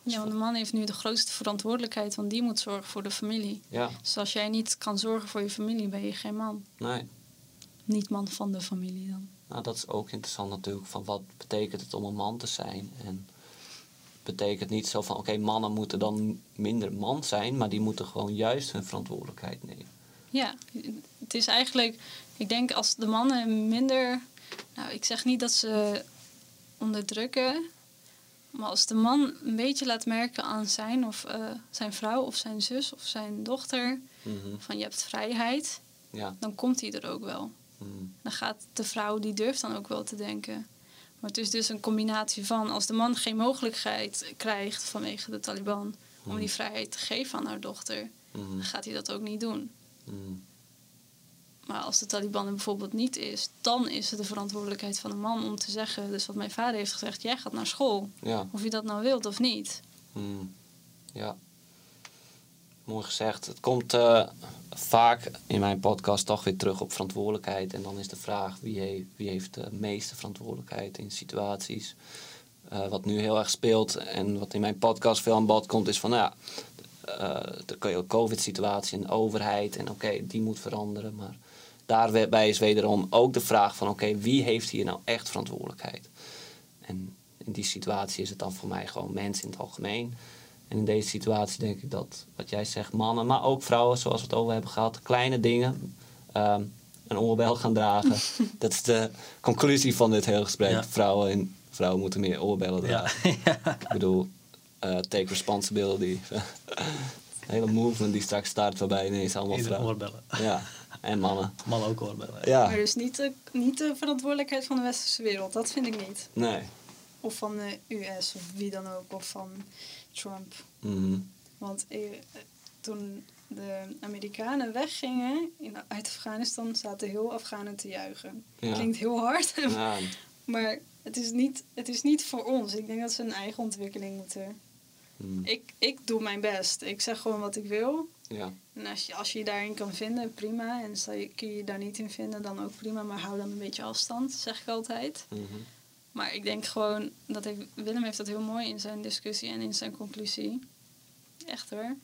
Ja, want de man heeft nu de grootste verantwoordelijkheid, want die moet zorgen voor de familie. Ja, Dus als jij niet kan zorgen voor je familie, ben je geen man. nee. Niet man van de familie dan. Nou, dat is ook interessant natuurlijk. Van wat betekent het om een man te zijn? En betekent niet zo van, oké, mannen moeten dan minder man zijn, maar die moeten gewoon juist hun verantwoordelijkheid nemen. Ja, het is eigenlijk, ik denk als de mannen minder, nou ik zeg niet dat ze onderdrukken, maar als de man een beetje laat merken aan zijn of eh, zijn vrouw of zijn zus of zijn dochter Mhm. van je hebt vrijheid, Ja. dan komt hij er ook wel. Mhm. Dan gaat de vrouw, die durft dan ook wel te denken. Maar het is dus een combinatie van als de man geen mogelijkheid krijgt vanwege de Taliban om die vrijheid te geven aan haar dochter, Mhm. dan gaat hij dat ook niet doen. Maar als de Taliban er bijvoorbeeld niet is, dan is het de verantwoordelijkheid van een man om te zeggen, dus wat mijn vader heeft gezegd, jij gaat naar school. Ja. Of je dat nou wilt of niet. Hmm. Ja. Mooi gezegd. Het komt eh, vaak in mijn podcast toch weer terug op verantwoordelijkheid. En dan is de vraag wie, heeft wie heeft de meeste verantwoordelijkheid in situaties. Eh, wat nu heel erg speelt en wat in mijn podcast veel aan bod komt, is van nou ja, eh, de COVID-situatie en de overheid. En oké, die moet veranderen. Maar daarbij is wederom ook de vraag van oké, wie heeft hier nou echt verantwoordelijkheid? En in die situatie is het dan voor mij gewoon mensen in het algemeen. En in deze situatie denk ik dat, wat jij zegt, mannen, maar ook vrouwen, zoals we het over hebben gehad, kleine dingen, ehm, een oorbel gaan dragen. dat is de conclusie van dit hele gesprek. Ja. Vrouwen, en, vrouwen moeten meer oorbellen dragen. Ja. Ik bedoel, eh, take responsibility. De hele movement die straks start, waarbij ineens allemaal vrouwen... oorbellen. Ja, en mannen. Man ook oorbellen. Ja, Maar dus niet de, niet de verantwoordelijkheid van de westerse wereld, dat vind ik niet. nee. Of van de US of wie dan ook, of van Trump. Mhm. Want eh, toen de Amerikanen weggingen in, uit Afghanistan, zaten heel Afghanen te juichen. Ja. Klinkt heel hard, Ja, maar het is, niet, het is niet voor ons. Ik denk dat ze een eigen ontwikkeling moeten. Mhm. Ik, ik doe mijn best. Ik zeg gewoon wat ik wil. ja. En als je, als je je daarin kan vinden, prima. En stel je, kun je je daar niet in vinden, dan ook prima. Maar hou dan een beetje afstand, zeg ik altijd. Mhm. Maar ik denk gewoon dat ik, Willem heeft dat heel mooi in zijn discussie en in zijn conclusie. Echt hoor.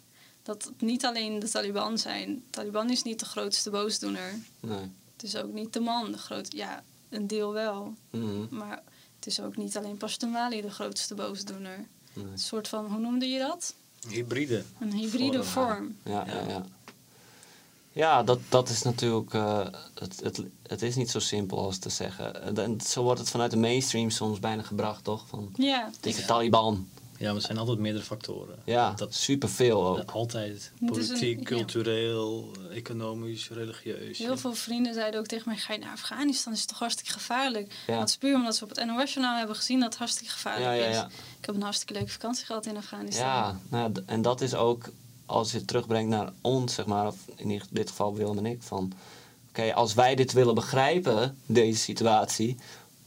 Dat het niet alleen de Taliban zijn. Taliban is niet de grootste boosdoener. Nee. Het is ook niet de man de grootste. Ja, een deel wel. Mhm. Maar het is ook niet alleen Pashtunwali de grootste boosdoener. Nee. Een soort van, hoe noemde je dat? Hybride. Een hybride Vorm, vorm. Ja, ja, Ja. ja. Dat, dat is natuurlijk. eh, het, het, het is niet zo simpel als te zeggen. En zo wordt het vanuit de mainstream soms bijna gebracht, toch? Van, Ja, het is de Taliban. Ja, maar het zijn altijd meerdere factoren. Ja, Dat superveel ook. altijd Het een- politiek, ja. cultureel, economisch, religieus. heel veel vrienden zeiden ook tegen mij: ga je naar Afghanistan? is het toch hartstikke gevaarlijk? Ja. Dat is puur omdat ze op het NOS-journaal hebben gezien dat het hartstikke gevaarlijk Ja, ja, ja. is. Ik heb een hartstikke leuke vakantie gehad in Afghanistan. Ja, nou, en dat is ook als je het terugbrengt naar ons, zeg maar, of in dit geval Willem en ik, van oké, als wij dit willen begrijpen, deze situatie,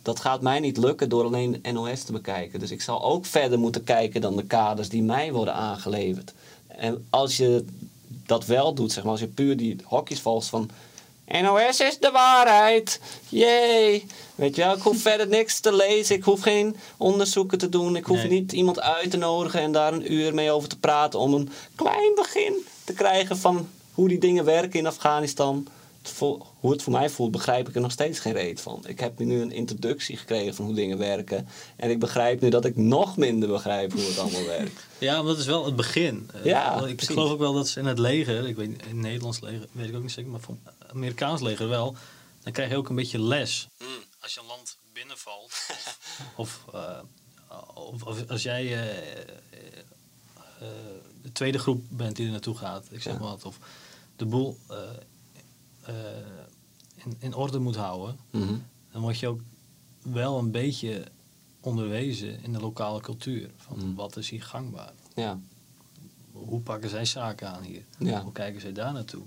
dat gaat mij niet lukken door alleen NOS te bekijken. Dus ik zal ook verder moeten kijken dan de kaders die mij worden aangeleverd. En als je dat wel doet, zeg maar, als je puur die hokjes volgt van NOS is de waarheid. Jee. Weet je wel, ik hoef verder niks te lezen. Ik hoef geen onderzoeken te doen. Ik hoef Nee. niet iemand uit te nodigen en daar een uur mee over te praten. Om een klein begin te krijgen van hoe die dingen werken in Afghanistan. Hoe het voor mij voelt, begrijp ik er nog steeds geen reet van. Ik heb nu een introductie gekregen van hoe dingen werken. En ik begrijp nu dat ik nog minder begrijp hoe het allemaal werkt. Ja, maar dat is wel het begin. Eh, Ja, ik precies. geloof ook wel dat ze in het leger, ik weet in het Nederlands leger, weet ik ook niet zeker, maar van het Amerikaans leger wel, dan krijg je ook een beetje les. Als je een land binnenvalt, of, of, eh, of, of als jij eh, de tweede groep bent die er naartoe gaat, ik zeg Ja. maar wat, of de boel in, in orde moet houden, Mhm. dan word je ook wel een beetje onderwezen in de lokale cultuur. Van Mm. wat is hier gangbaar? Ja, Hoe pakken zij zaken aan hier? Ja. Hoe kijken zij daar naartoe?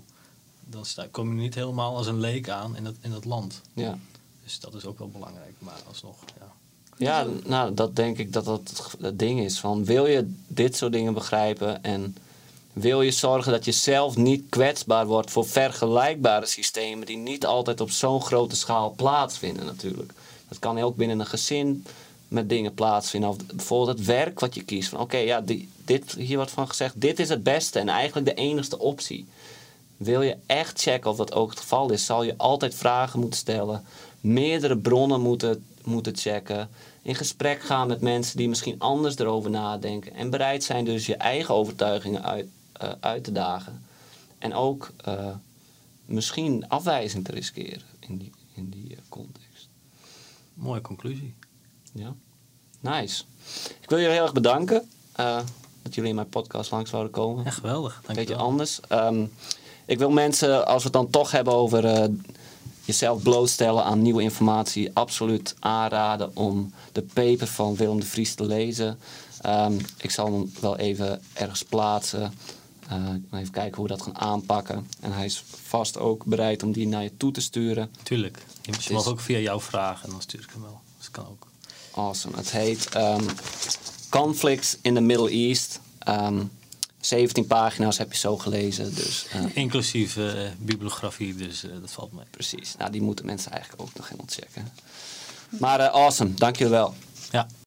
Dan sta, kom je niet helemaal als een leek aan in het, in het land. ja. Dus dat is ook wel belangrijk. Maar alsnog, ja. Ja, nou, dat denk ik dat dat het ding is. Van, wil je dit soort dingen begrijpen en wil je zorgen dat je zelf niet kwetsbaar wordt voor vergelijkbare systemen die niet altijd op zo'n grote schaal plaatsvinden natuurlijk. Dat kan ook binnen een gezin met dingen plaatsvinden. Of bijvoorbeeld het werk wat je kiest. Van oké, ja, dit, hier wordt van gezegd, dit is het beste en eigenlijk de enigste optie. Wil je echt checken of dat ook het geval is, zal je altijd vragen moeten stellen, meerdere bronnen moeten, moeten checken, in gesprek gaan met mensen die misschien anders erover nadenken en bereid zijn dus je eigen overtuigingen uit, uit te dagen. En ook eh, misschien afwijzing te riskeren in die, in die eh, context. Mooie conclusie. Ja, nice. Ik wil jullie heel erg bedanken eh, dat jullie in mijn podcast langs wouden komen Ja, geweldig. een beetje anders. Ehm, ik wil mensen, als we het dan toch hebben over eh, jezelf blootstellen aan nieuwe informatie, absoluut aanraden om de paper van Willem de Vries te lezen. Ehm, ik zal hem wel even ergens plaatsen. Eh, even kijken hoe we dat gaan aanpakken. En hij is vast ook bereid om die naar je toe te sturen. Tuurlijk. Je mag ook via jou vragen en dan stuur ik hem wel. Dus dat kan ook. Awesome. Het heet ehm, Conflicts in the Middle East. Ehm, 17 pagina's heb je zo gelezen. Dus eh, Inclusief eh, bibliografie, dus dat valt mee. Precies. Nou, die moeten mensen eigenlijk ook nog helemaal checken. Maar awesome. Dank jullie wel. Ja.